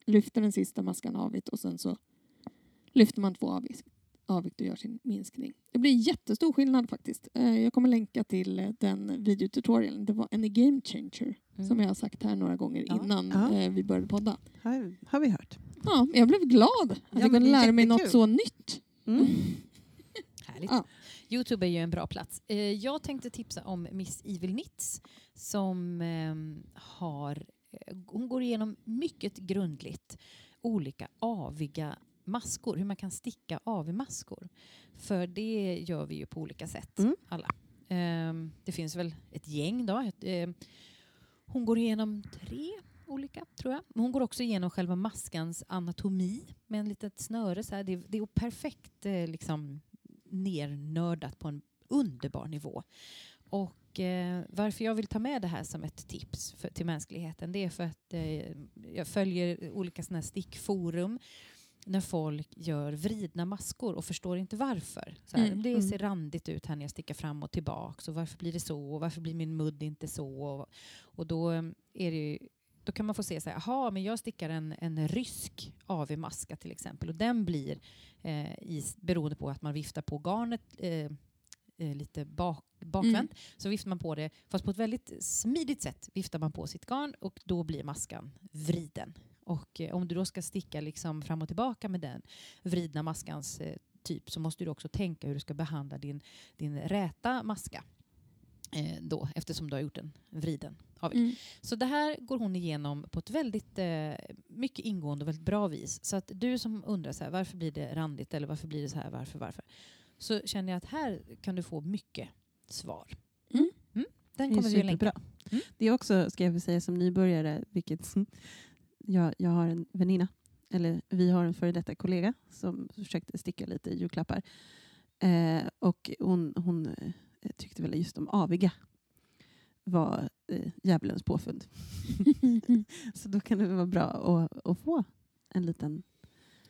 lyfter den sista maskan avigt och sen så lyfter man två avigt, avigt och gör sin minskning. Det blir jättestor skillnad faktiskt. Eh, Jag kommer länka till eh, den videotutorialen. Det var en game changer Mm. som jag har sagt här några gånger Ja. innan Ja. eh, vi började podda. Har, har vi hört. Ja, jag blev glad att Ja, jag kunde lära mig något så nytt. Mm. *laughs* Härligt. Ja. Youtube är ju en bra plats. Jag tänkte tipsa om Miss Evil Knits som ehm, har... hon går igenom mycket grundligt olika aviga maskor, hur man kan sticka av i maskor. För det gör vi ju på olika sätt, Mm. alla. Ehm, det finns väl ett gäng då. Ett, ehm, hon går igenom tre olika, tror jag. Men hon går också igenom själva maskans anatomi med en litet snöre. Så här. Det, det är perfekt eh, liksom, nernördat på en underbar nivå. Och eh, varför jag vill ta med det här som ett tips för, till mänskligheten det är för att eh, jag följer olika såna stickforum när folk gör vridna maskor och förstår inte varför. Så här, Mm, det mm. ser randigt ut här när jag stickar fram och tillbaka. Och varför blir det så? Och varför blir min mudd inte så? Och, och då, eh, är det då kan man få se så här, aha, men jag stickar en, en rysk AV-maska till exempel och den blir eh, i, beroende på att man viftar på garnet eh, eh, lite bak, bakvänt så viftar man på det, fast på ett väldigt smidigt sätt viftar man på sitt garn och då blir maskan vriden. Och eh, om du då ska sticka liksom fram och tillbaka med den vridna maskans eh, typ så måste du också tänka hur du ska behandla din, din räta maska. Eh, då, eftersom du har gjort en vriden. Mm. Så det här går hon igenom på ett väldigt eh, mycket ingående och väldigt bra vis. Så att du som undrar så här, varför blir det randigt eller varför blir det så här, varför, varför? Så känner jag att här kan du få mycket svar. Mm. den Det är kommer vi att länka. Mm. Det är också, ska jag säga som nybörjare, vilket jag, jag har en väninna, eller vi har en före detta kollega som försökte sticka lite julklappar. Eh, och hon, hon eh, tyckte väl just om aviga var eh, djävulens påfund. *laughs* Så då kan det vara bra att, att få en liten...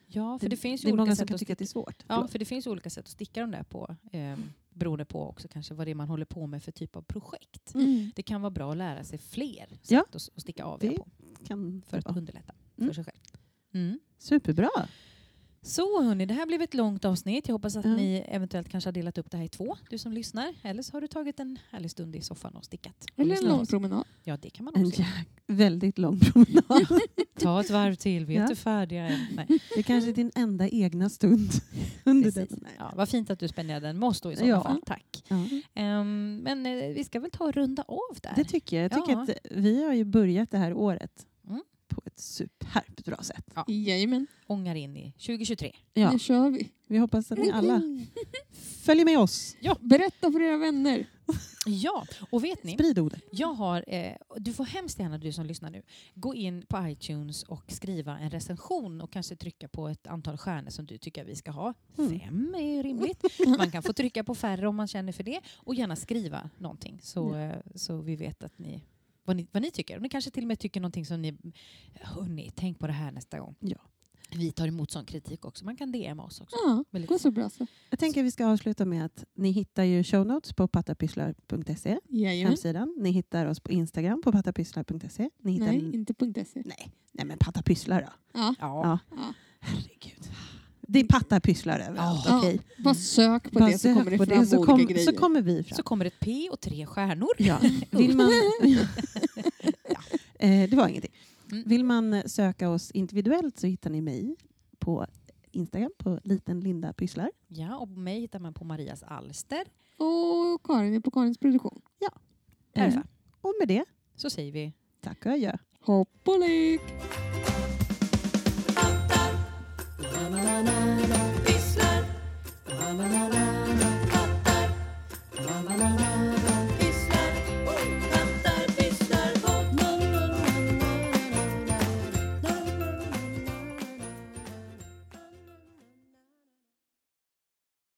Ja, för det, finns det är många olika som sätt kan att tycka att det är svårt. Ja, Förlåt. för det finns olika sätt att sticka de där på. Eh, beroende på också kanske vad det är man håller på med för typ av projekt. Mm. Det kan vara bra att lära sig fler sätt Ja, att, att sticka av det på Kan för att underlätta Mm. för sig själv. Mm. Superbra! Så hörni, det här blev ett långt avsnitt. Jag hoppas att Ja. ni eventuellt kanske har delat upp det här i två, du som lyssnar. Eller så har du tagit en härlig stund i soffan och stickat. och Eller en lång oss. promenad. Ja, det kan man En också. jäk- väldigt lång promenad. *laughs* Ta ett varv till, vi är Ja. inte färdiga än. Nej, Det är kanske är din enda egna stund *laughs* under den. Ja, vad fint att du spenderade den med oss då i sådana Ja. fall. Tack. Ja. Ehm, men eh, vi ska väl ta och runda av där. Det tycker jag. Jag tycker Ja. att vi har ju börjat det här året Mm. På ett superbt bra sätt. Jajamän, Ångar in i 2023. Ja, nu kör vi. vi hoppas att ni alla *laughs* följer med oss. Berätta för era vänner. *laughs* Ja, och vet ni? Sprid ordet. Jag har, eh, du får hemskt gärna, du som lyssnar nu, gå in på iTunes och skriva en recension och kanske trycka på ett antal stjärnor som du tycker vi ska ha. Mm. Fem är ju rimligt. *laughs* Man kan få trycka på färre om man känner för det och gärna skriva någonting så, eh, så vi vet att ni vad, ni vad ni tycker. Och ni kanske till och med tycker någonting som ni, hörni, tänk på det här nästa gång. Ja. Vi tar emot sån kritik också. Man kan DMa oss också. Ja, Väldigt gå så bra så. Jag tänker vi ska avsluta med att ni hittar ju show notes på pattapysslar.se, hemsidan. Ni hittar oss på Instagram på pattapysslar.se. Ni hittar Nej, inte .se. Nej, nej men pattapysslar då. Ja. Ja. Ja. Herregud. Det är pattapysslar överallt, Ja. okej? Bara sök på Bara det så kommer det på fram så, olika kom, grejer. så kommer vi fram. Så kommer ett P och tre stjärnor. Ja. Vill man... *laughs* eh, det var ingenting. Mm. Vill man söka oss individuellt så hittar ni mig på Instagram på liten Linda Pysslar. Ja, och mig hittar man på Marias Alster. Och Karin är på Karins produktion. Perfekt. Eh, och med det, Så säger vi tack och adjö. Hopp och lek!